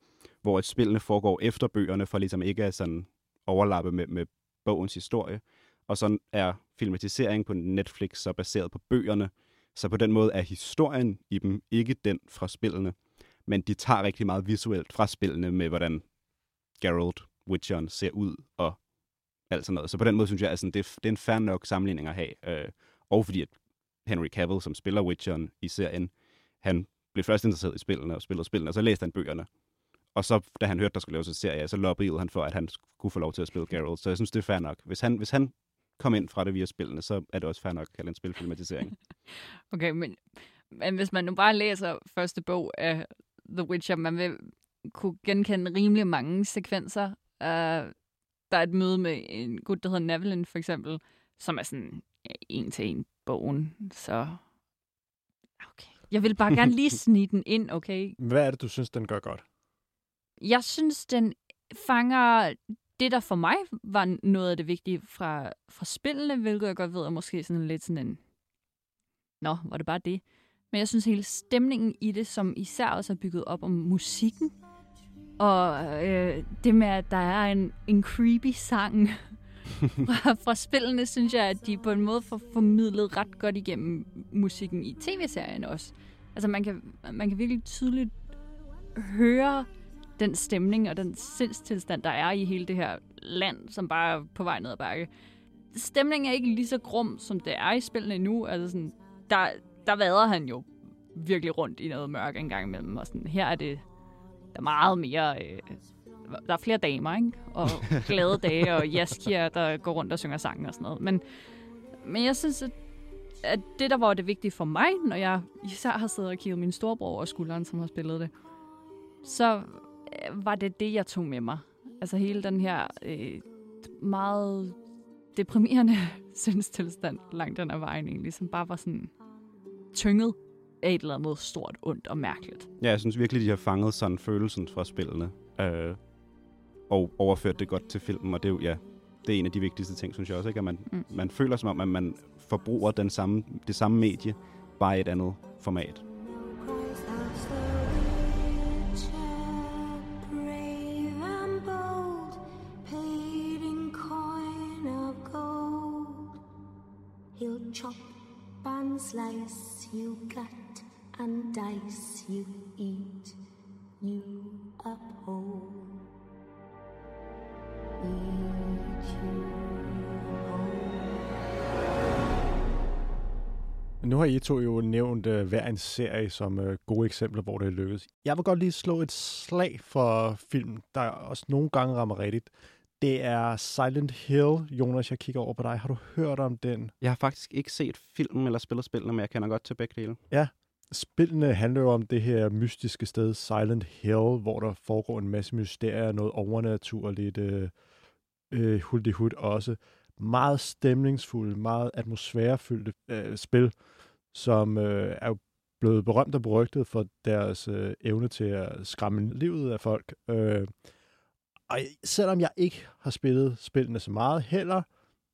hvor et spillene foregår efter bøgerne, for ligesom ikke at sådan overlappe med, med bogens historie. Og så er filmatiseringen på Netflix så baseret på bøgerne, så på den måde er historien i dem ikke den fra spillene, men de tager rigtig meget visuelt fra spillene med, hvordan Geralt, Witcheren, ser ud og alt sådan noget. Så på den måde synes jeg, at det, er, det er en fair nok sammenligning at have. Øh, og fordi at Henry Cavill, som spiller Witcheren i serien, han blev først interesseret i spillene og spillede spillene, og så læste han bøgerne. Og så, da han hørte, der skulle laves en serie, så lobbyede han for, at han skulle få lov til at spille Geralt. Så jeg synes, det er fair nok. Hvis han, hvis han kom ind fra det via spillene, så er det også fair nok at kalde en spilfilmatisering. Okay, men, men hvis man nu bare læser første bog af The Witcher, man vil kunne genkende rimelig mange sekvenser. Uh, der er et møde med en gut, der hedder Navelin, for eksempel, som er sådan ja, en til en bogen. Så okay. Jeg vil bare gerne lige snige den ind, okay? Hvad er det, du synes, den gør godt? Jeg synes, den fanger det, der for mig var noget af det vigtige fra, fra spillene, hvilket jeg godt ved er måske sådan lidt sådan en... Nå, var det bare det? Men jeg synes hele stemningen i det, som især også er bygget op om musikken, og øh, det med, at der er en, en creepy sang fra, fra spillene, synes jeg, at de på en måde får formidlet ret godt igennem musikken i tv-serien også. Altså man kan, man kan virkelig tydeligt høre den stemning og den sindstilstand, der er i hele det her land, som bare er på vej ned ad bakke. Stemningen er ikke lige så grum, som det er i spillene nu. Altså sådan, der, der vader han jo virkelig rundt i noget mørk en gang imellem. Og sådan, her er det der er meget mere... Øh, der er flere damer, ikke? Og glade dage, og jaskier, der går rundt og synger sange og sådan noget. Men, men jeg synes, at, at det, der var det vigtige for mig, når jeg især har siddet og kigget min storebror over skulderen, som har spillet det, så var det det, jeg tog med mig. Altså hele den her øh, meget deprimerende sindstilstand langt den ad vejen egentlig, som bare var sådan tynget af et eller andet stort, ondt og mærkeligt. Ja, jeg synes virkelig, de har fanget sådan følelsen fra spillene. Øh, og overført det godt til filmen, og det er jo, ja, det er en af de vigtigste ting, synes jeg også, ikke? At man, Mm. man føler som om, at man forbruger den samme, det samme medie, bare i et andet format. Slice you, cut and dice you, eat you up. Eat you. Nu har I to jo nævnt uh, hver en serie som uh, gode eksempler, hvor det er lykkedes. Jeg vil godt lige slå et slag for film, der også nogle gange rammer rigtigt. Det er Silent Hill. Jonas, jeg kigger over på dig. Har du hørt om den? Jeg har faktisk ikke set filmen eller spillet spillene, men jeg kender godt til begge dele. Spillene handler jo om det her mystiske sted Silent Hill, hvor der foregår en masse mysterier, noget overnaturligt, øh, øh, huldigt også. Meget stemningsfulde, meget atmosfærefyldte øh, spil, som øh, er jo blevet berømt og berygtet for deres øh, evne til at skræmme livet af folk. Øh, og selvom jeg ikke har spillet spillene så meget heller,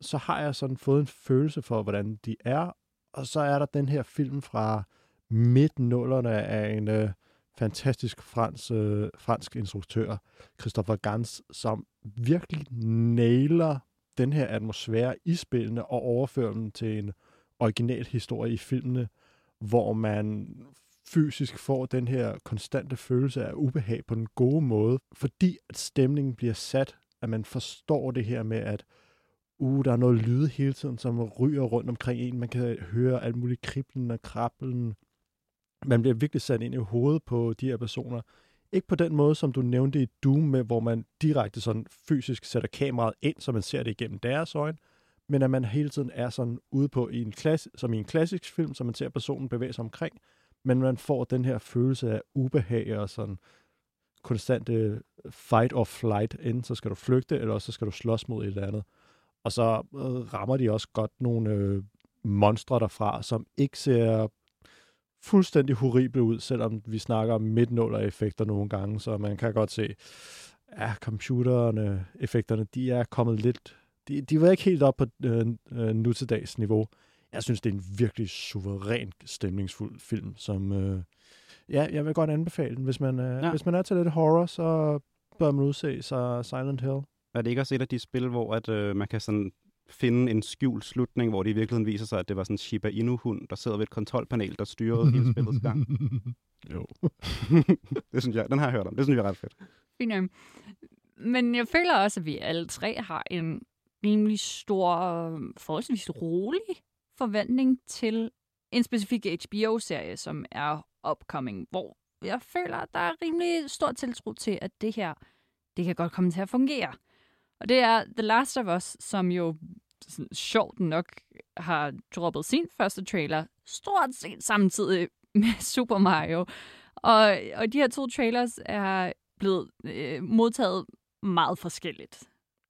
så har jeg sådan fået en følelse for, hvordan de er. Og så er der den her film fra midt-nullerne af en øh, fantastisk fransk, øh, fransk instruktør, Christopher Gans, som virkelig nailer den her atmosfære i spillene og overfører dem til en original historie i filmene, hvor man fysisk får den her konstante følelse af ubehag på den gode måde, fordi at stemningen bliver sat, at man forstår det her med, at uh, der er noget lyd hele tiden, som ryger rundt omkring en. Man kan høre alt muligt kriblen og krabbelen. Man bliver virkelig sat ind i hovedet på de her personer. Ikke på den måde, som du nævnte i Doom, med, hvor man direkte sådan fysisk sætter kameraet ind, så man ser det igennem deres øjne, men at man hele tiden er sådan ude på i en klasse, som i en klassisk film, så man ser personen bevæge sig omkring, men man får den her følelse af ubehag og sådan konstante fight or flight. Enten så skal du flygte, eller så skal du slås mod et eller andet. Og så øh, rammer de også godt nogle øh, monstre derfra, som ikke ser fuldstændig horrible ud, selvom vi snakker om midtnåler-effekter nogle gange, så man kan godt se, ja, computerne, effekterne, de er kommet lidt, de, de var ikke helt op på øh, øh, nu til dags niveau. Jeg synes, det er en virkelig suveræn, stemningsfuld film, som, øh, ja, jeg vil godt anbefale den. Hvis man, øh, Ja. hvis man er til lidt horror, så bør man udse sig Silent Hill. Er det ikke også et af de spil, hvor at, øh, man kan sådan finde en skjult slutning, hvor det i virkeligheden viser sig, at det var sådan en Shiba Inu-hund, der sidder ved et kontrolpanel, der styrede hele spillets gang? Jo. det synes jeg, den har jeg hørt om. Det synes jeg er ret fedt. Fint. Men jeg føler også, at vi alle tre har en rimelig stor, forholdsvis rolig forventning til en specifik HBO-serie, som er upcoming, hvor jeg føler, at der er rimelig stor tiltro til, at det her, det kan godt komme til at fungere. Og det er The Last of Us, som jo sådan, sjovt nok har droppet sin første trailer stort set samtidig med Super Mario. Og, og de her to trailers er blevet øh, modtaget meget forskelligt.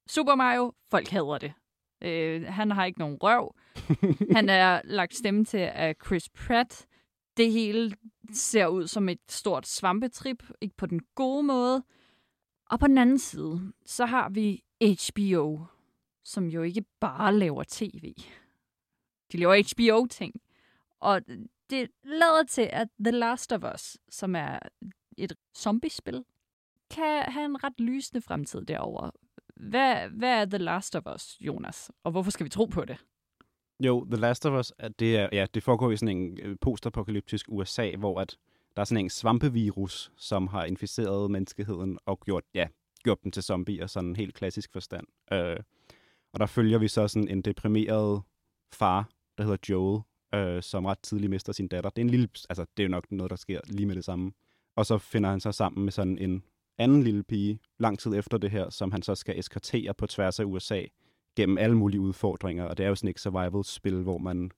Super Mario, folk hader det. Øh, han har ikke nogen røv. han er lagt stemme til af Chris Pratt. Det hele ser ud som et stort svampetrip, ikke på den gode måde. Og på den anden side, så har vi HBO, som jo ikke bare laver tv. De laver HBO-ting. Og det lader til, at The Last of Us, som er et zombiespil, kan have en ret lysende fremtid derovre. Hvad, hvad er The Last of Us, Jonas? Og hvorfor skal vi tro på det? Jo, The Last of Us, at det, er, ja, det foregår i sådan en øh, postapokalyptisk USA, hvor at der er sådan en svampevirus, som har inficeret menneskeheden og gjort, ja, gjort dem til zombier, sådan en helt klassisk forstand. Øh, og der følger vi så sådan en deprimeret far, der hedder Joel, øh, som ret tidligt mister sin datter. Det er en lille, altså det er jo nok noget, der sker lige med det samme. Og så finder han sig sammen med sådan en anden lille pige, lang tid efter det her, som han så skal eskortere på tværs af USA gennem alle mulige udfordringer. Og det er jo sådan et survival-spil, hvor man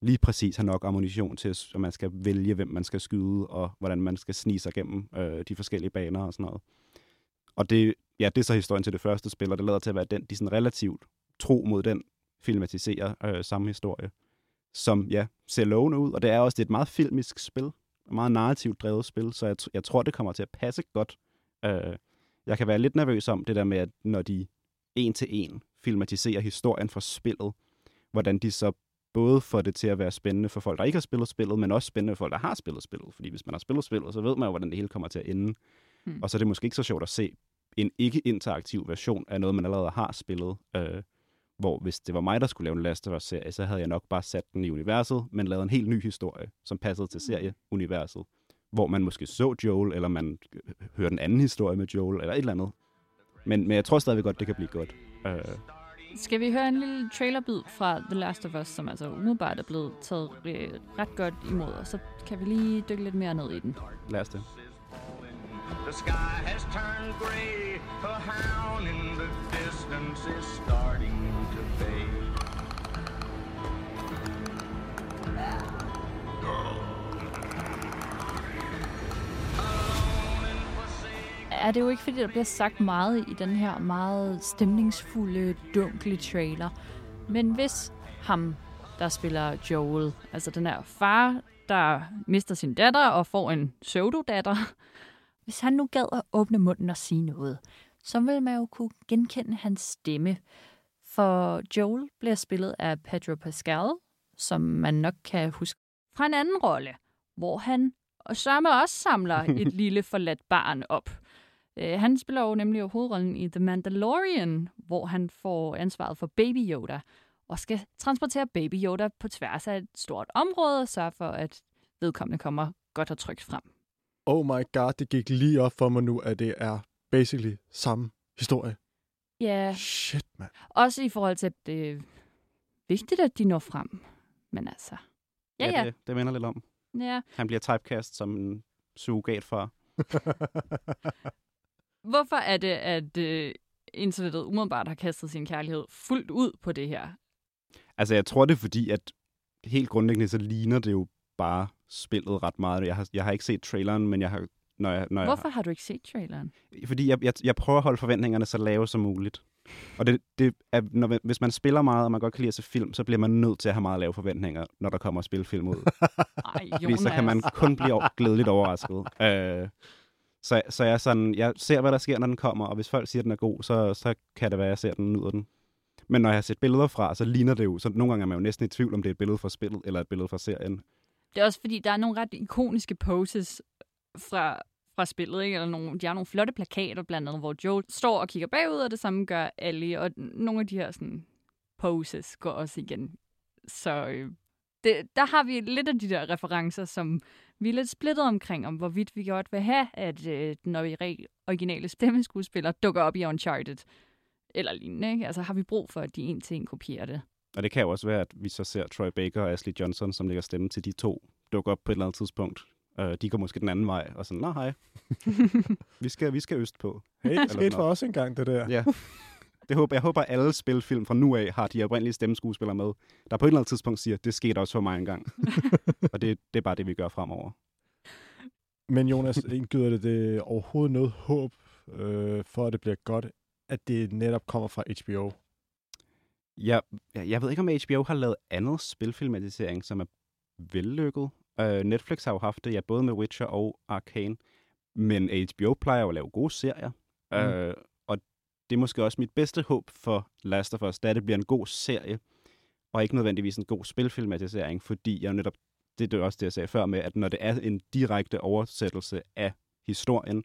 lige præcis har nok ammunition til, at man skal vælge, hvem man skal skyde, og hvordan man skal snige sig gennem øh, de forskellige baner og sådan noget. Og det, ja, det er så historien til det første spil, og det lader til at være den, de sådan relativt tro mod den filmatiserer øh, samme historie, som ja, ser lovende ud, og det er også det er et meget filmisk spil, et meget narrativt drevet spil, så jeg, jeg tror, det kommer til at passe godt. Øh, jeg kan være lidt nervøs om det der med, at når de en til en filmatiserer historien for spillet, hvordan de så både får det til at være spændende for folk, der ikke har spillet spillet, men også spændende for folk, der har spillet spillet. Fordi hvis man har spillet spillet, så ved man jo, hvordan det hele kommer til at ende. Hmm. Og så er det måske ikke så sjovt at se en ikke-interaktiv version af noget, man allerede har spillet. Øh, hvor hvis det var mig, der skulle lave en Last of Us-serie, så havde jeg nok bare sat den i universet, men lavet en helt ny historie, som passede til serieuniverset. Hvor man måske så Joel, eller man øh, hørte en anden historie med Joel, eller et eller andet. Men, men jeg tror stadigvæk godt, det kan blive godt. Øh, Skal vi høre en lille trailerbid fra The Last of Us, som altså umiddelbart er blevet taget øh, ret godt imod, og så kan vi lige dykke lidt mere ned i den. lad os det. The sky has turned gray. A hound in the distance is starting er det jo ikke, fordi der bliver sagt meget i den her meget stemningsfulde, dunkle trailer. Men hvis ham, der spiller Joel, altså den her far, der mister sin datter og får en pseudodatter, hvis han nu gad at åbne munden og sige noget, så vil man jo kunne genkende hans stemme. For Joel bliver spillet af Pedro Pascal, som man nok kan huske fra en anden rolle, hvor han og sørme også samler et lille forladt barn op. Øh, han spiller jo nemlig hovedrollen i The Mandalorian, hvor han får ansvaret for Baby Yoda, og skal transportere Baby Yoda på tværs af et stort område, og sørge for, at vedkommende kommer godt og trygt frem. Oh my god, det gik lige op for mig nu, at det er basically samme historie. Ja, Shit, mand. også i forhold til, at det er vigtigt, at de når frem. Men altså, ja, ja. Det, det minder lidt om. ja. Han bliver typecast som en surrogat for Hvorfor er det, at øh, internettet umiddelbart har kastet sin kærlighed fuldt ud på det her? Altså, jeg tror det er fordi, at helt grundlæggende, så ligner det jo bare spillet ret meget. Jeg har, jeg har ikke set traileren, men jeg har... Når jeg, når Hvorfor har du ikke set traileren? Jeg, fordi jeg, jeg, jeg prøver at holde forventningerne så lave som muligt. Og det, det er, når, hvis man spiller meget, og man godt kan lide at se film, så bliver man nødt til at have meget lave forventninger, når der kommer spilfilm ud. Ej, Fordi så kan man kun blive glædeligt overrasket. Øh, så, så jeg, er sådan, jeg ser, hvad der sker, når den kommer, og hvis folk siger, at den er god, så, så kan det være, at jeg ser den nyder den. Men når jeg har set billeder fra, så ligner det jo, så nogle gange er man jo næsten i tvivl, om det er et billede fra spillet, eller et billede fra serien. Det er også fordi, der er nogle ret ikoniske poses fra, fra spillet, ikke? Eller nogle, de har nogle flotte plakater blandt andet, hvor Joel står og kigger bagud, og det samme gør Ellie, og nogle af de her sådan, poses går også igen. Så øh, det, der har vi lidt af de der referencer, som vi er lidt splittet omkring, om hvorvidt vi godt vil have, at øh, den ori- originale stemmeskuespiller dukker op i Uncharted, eller lignende. Ikke? Altså har vi brug for, at de en til en kopierer det. Og det kan jo også være, at vi så ser Troy Baker og Ashley Johnson, som lægger stemme til de to, dukke op på et eller andet tidspunkt. Uh, de går måske den anden vej, og sådan, nå hej, vi skal, vi skal øst på. Hey, det skete for os engang, det der. Ja. Det håber, jeg håber, at alle spilfilm fra nu af har de oprindelige stemmeskuespillere med, der på et eller andet tidspunkt siger, det skete også for mig engang. og det, det er bare det, vi gør fremover. Men Jonas, indgyder det, det overhovedet noget håb øh, for, at det bliver godt, at det netop kommer fra HBO? Jeg, jeg, jeg ved ikke, om HBO har lavet andet spilfilmatisering, som er vellykket. Uh, Netflix har jo haft det, ja, både med Witcher og Arcane. Men HBO plejer jo at lave gode serier. Mm. Og det er måske også mit bedste håb for Last of Us, da det bliver en god serie, og ikke nødvendigvis en god spilfilmatisering, fordi jeg netop, det er også det, jeg sagde før med, at når det er en direkte oversættelse af historien,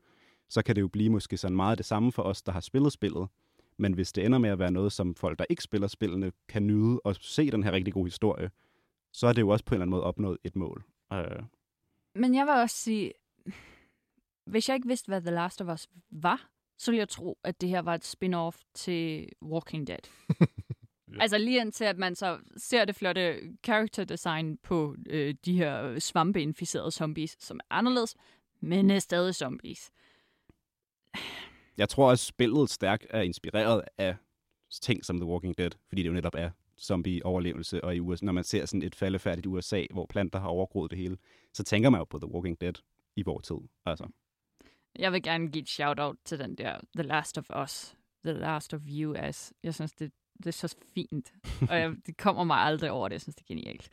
så kan det jo blive måske sådan meget det samme for os, der har spillet spillet. Men hvis det ender med at være noget, som folk, der ikke spiller spillene, kan nyde og se den her rigtig gode historie, så er det jo også på en eller anden måde opnået et mål. Øh. Men jeg vil også sige, hvis jeg ikke vidste, hvad The Last of Us var, så ville jeg tro, at det her var et spin-off til Walking Dead. Altså lige indtil, at man så ser det flotte character design på øh, de her svampeinficerede zombies, som er anderledes, men er stadig zombies. jeg tror, at spillet stærkt er inspireret af ting som The Walking Dead, fordi det jo netop er zombie-overlevelse, og i USA, når man ser sådan et faldefærdigt USA, hvor planter har overgroet det hele, så tænker man jo på The Walking Dead i vores tid. Altså. Jeg vil gerne give et shout-out til den der The Last of Us, The Last of You As. Jeg synes, det, det er så fint, og jeg, det kommer mig aldrig over det. Jeg synes, det er genialt.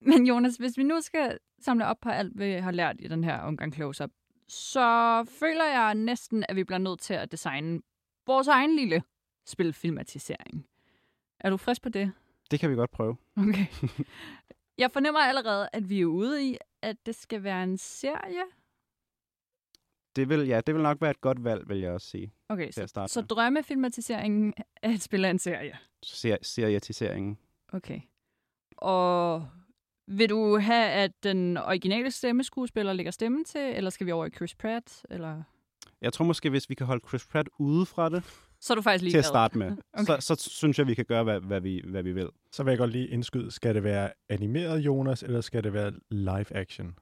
Men Jonas, hvis vi nu skal samle op på alt, vi har lært i den her omgang close-up, så føler jeg næsten, at vi bliver nødt til at designe vores egen lille spilfilmatisering. Er du frisk på det? Det kan vi godt prøve. Okay. Jeg fornemmer allerede, at vi er ude i, at det skal være en serie. Det vil, ja, det vil nok være et godt valg, vil jeg også sige. Okay, Til at så, så med. drømmefilmatiseringen er et spil af en serie. Ser, serietiseringen. Okay. Og vil du have, at den originale stemmeskuespiller lægger stemme til, eller skal vi over i Chris Pratt? Eller... Jeg tror måske, hvis vi kan holde Chris Pratt ude fra det, Så er du faktisk til ligeglad. at starte med, Okay. så, så synes jeg, vi kan gøre, hvad, hvad, vi, hvad vi vil. Så vil jeg godt lige indskyde, skal det være animeret, Jonas, eller skal det være live action?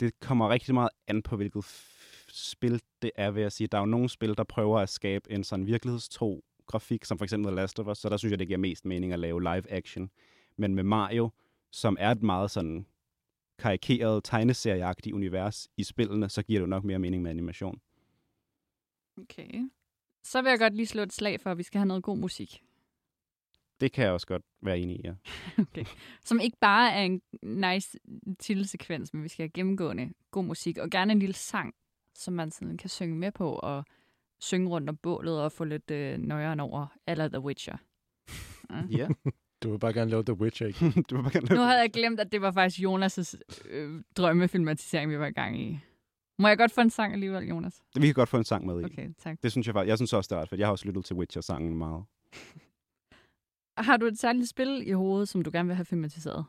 det kommer rigtig meget an på, hvilket spil det er, vil jeg sige. Der er jo nogle spil, der prøver at skabe en sådan virkelighedstro grafik, som for eksempel Last of Us, så der synes jeg, det giver mest mening at lave live action. Men med Mario, som er et meget sådan karikeret, tegneserieagtigt univers i spillene, så giver det jo nok mere mening med animation. Okay. Så vil jeg godt lige slå et slag for, at vi skal have noget god musik. Det kan jeg også godt være enig i, ja. Som ikke bare er en nice titelsekvens, men vi skal have gennemgående god musik. Og gerne en lille sang, som man sådan kan synge med på og synge rundt om bålet og få lidt øh, nøjeren over. Eller The Witcher. Ja. Du vil bare gerne lave The Witcher, ikke? du vil bare gerne Nu havde jeg glemt, at det var faktisk Jonas' øh, drømmefilmatisering, vi var i gang i. Må jeg godt få en sang alligevel, Jonas? Vi kan godt få en sang med i. Okay, tak. Det synes jeg faktisk. Jeg synes også, det er ret fedt. Jeg har også lyttet til Witcher-sangen meget. Har du et særligt spil i hovedet, som du gerne vil have filmatiseret?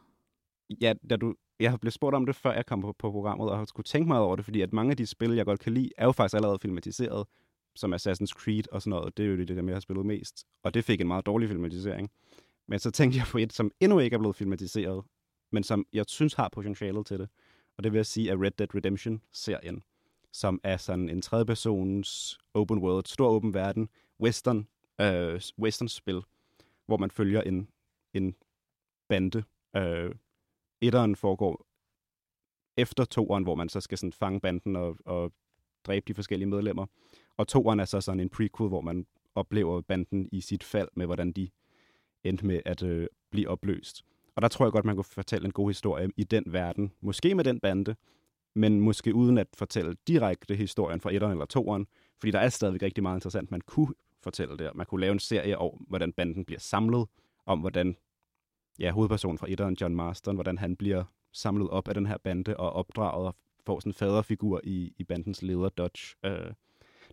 ja, da du, jeg har blevet spurgt om det, før jeg kom på, på programmet, og har skulle tænke meget over det, fordi at mange af de spil, jeg godt kan lide, er jo faktisk allerede filmatiseret, som Assassin's Creed og sådan noget. Det er jo det, dem, jeg har spillet mest. Og det fik en meget dårlig filmatisering. Men så tænkte jeg på et, som endnu ikke er blevet filmatiseret, men som jeg synes har potentialet til det. Og det vil jeg sige er Red Dead Redemption-serien. som er sådan en tredjepersons open world, stor åben verden, western, øh, western-spil, hvor man følger en, en bande. Øh, etteren foregår efter toeren, hvor man så skal sådan fange banden og, og dræbe de forskellige medlemmer. Og toeren er så sådan en prequel, hvor man oplever banden i sit fald med, hvordan de endte med at øh, blive opløst. Og der tror jeg godt, man kunne fortælle en god historie i den verden. Måske med den bande, men måske uden at fortælle direkte historien fra etteren eller toeren. Fordi der er stadigvæk rigtig meget interessant, man kunne fortælle der. Man kunne lave en serie om, hvordan banden bliver samlet, om hvordan ja, hovedpersonen fra etteren, John Marston, hvordan han bliver samlet op af den her bande og opdraget og får sådan en faderfigur i, i bandens leder, Dodge. Øh,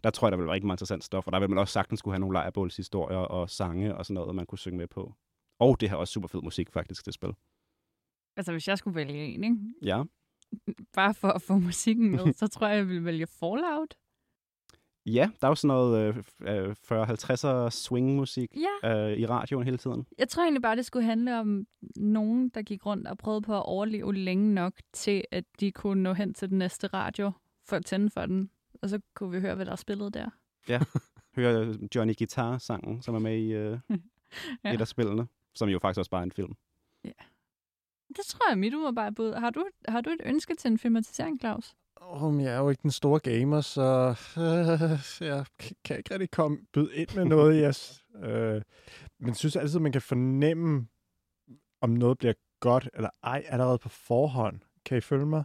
der tror jeg, der vil være rigtig meget interessant stof, og der vil man også sagtens skulle have nogle lejrebålshistorier og sange og sådan noget, man kunne synge med på. Og det har også super fed musik, faktisk, det spil. Altså, hvis jeg skulle vælge en, ikke? Ja. Bare for at få musikken med, så tror jeg, jeg ville vælge Fallout. Ja, der er jo sådan noget øh, øh, 40-50'er swing-musik Ja. øh, i radioen hele tiden. Jeg tror egentlig bare, det skulle handle om nogen, der gik rundt og prøvede på at overleve længe nok til, at de kunne nå hen til den næste radio for at tænde for den. Og så kunne vi høre, hvad der er spillet der. Ja, hører Johnny Guitar-sangen, som er med i øh, Ja. ja. et af spillene, som jo faktisk også bare er en film. Det tror jeg er mit umiddelbare bud. Har du, har du et ønske til en filmatisering, Claus? Oh, jeg er jo ikke den store gamer, så øh, jeg kan ikke rigtig komme byde ind med noget. Yes. Øh, men synes altid, man kan fornemme, om noget bliver godt eller ej, allerede på forhånd. Kan I følge mig?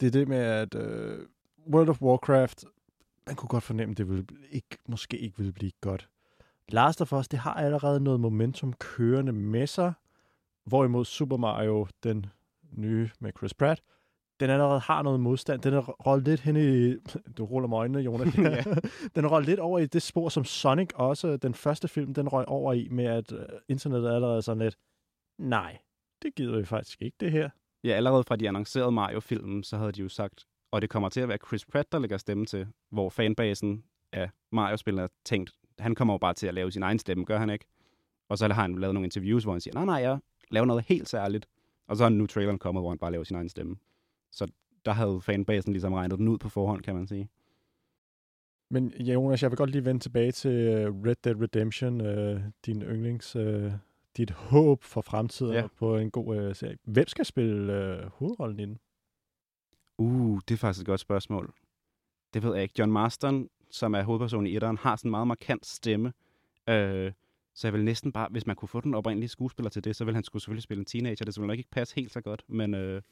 Det er det med, at øh, World of Warcraft, man kunne godt fornemme, det ville ikke, måske ikke ville blive godt. Last of Us, det har allerede noget momentum kørende med sig, hvorimod Super Mario, den nye med Chris Pratt, den allerede har noget modstand. Den er rollet lidt hen i... Du ruller med øjnene, Jonas. Ja. den er rollet lidt over i det spor, som Sonic også, den første film, den røg over i, med at uh, internettet er allerede sådan lidt, nej, det gider vi faktisk ikke, det her. Ja, allerede fra de annoncerede Mario-filmen, så havde de jo sagt, og det kommer til at være Chris Pratt, der lægger stemme til, hvor fanbasen af Mario-spillere har tænkt, han kommer jo bare til at lave sin egen stemme, gør han ikke? Og så har han lavet nogle interviews, hvor han siger, nej, nej, jeg laver noget helt særligt. Og så er nu traileren kommet, hvor han bare laver sin egen stemme. Så der havde fanbasen ligesom regnet den ud på forhånd, kan man sige. Men Jonas, jeg vil godt lige vende tilbage til øh, Red Dead Redemption, uh, din yndlings, uh, dit håb for fremtiden Ja. på en god uh, serie. Hvem skal spille uh, hovedrollen i den? Uh, det er faktisk et godt spørgsmål. Det ved jeg ikke. John Marston, som er hovedpersonen i etteren, har sådan en meget markant stemme. Øh, så jeg vil næsten bare, hvis man kunne få den oprindelige skuespiller til det, så vil han skulle selvfølgelig spille en teenager. Det ville nok ikke passe helt så godt, men, øh,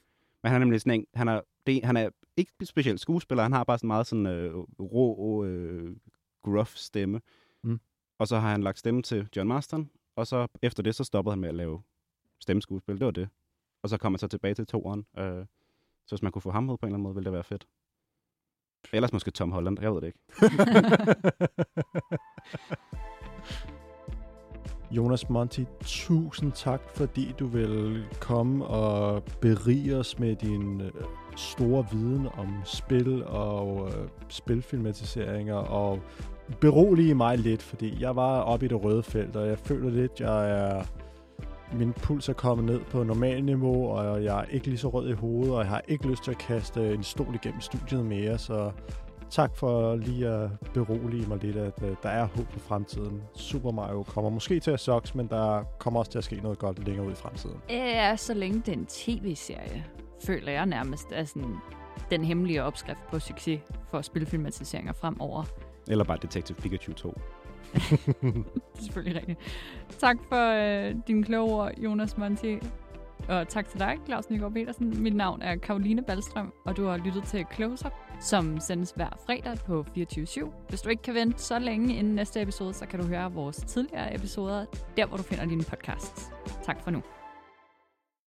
men han er nemlig sådan en, han er, det, han er ikke specielt skuespiller, han har bare sådan meget sådan øh, rå, øh, gruff stemme. Mm. Og så har han lagt stemme til John Marston, og så efter det, så stoppede han med at lave stemmeskuespil. Det var det. Og så kom han så tilbage til toeren. Øh, så hvis man kunne få ham ud på en eller anden måde, ville det være fedt. Ellers måske Tom Holland, jeg ved det ikke. Jonas Monti, tusind tak, fordi du vil komme og berige os med din øh, store viden om spil og øh, spilfilmatiseringer. Og berolige mig lidt, fordi jeg var oppe i det røde felt, og jeg føler lidt, jeg er min puls er kommet ned på normal niveau, og jeg er ikke lige så rød i hovedet, og jeg har ikke lyst til at kaste en stol igennem studiet mere, så tak for lige at berolige mig lidt, at uh, der er håb for fremtiden. Super Mario kommer måske til at sucks, men der kommer også til at ske noget godt længere ud i fremtiden. Ja, så længe det er en tv-serie, føler jeg nærmest er sådan den hemmelige opskrift på succes for spilfilmatiseringer fremover. Eller bare Detective Pikachu 2. Det er selvfølgelig rigtigt. Tak for øh, dine kloge ord, Jonas Monti. Og tak til dig, Claus Nygaard Petersen. Mit navn er Karoline Ballstrøm, og du har lyttet til Close Up, som sendes hver fredag på 24 Hvis du ikke kan vente så længe inden næste episode, så kan du høre vores tidligere episoder, der hvor du finder dine podcasts. Tak for nu.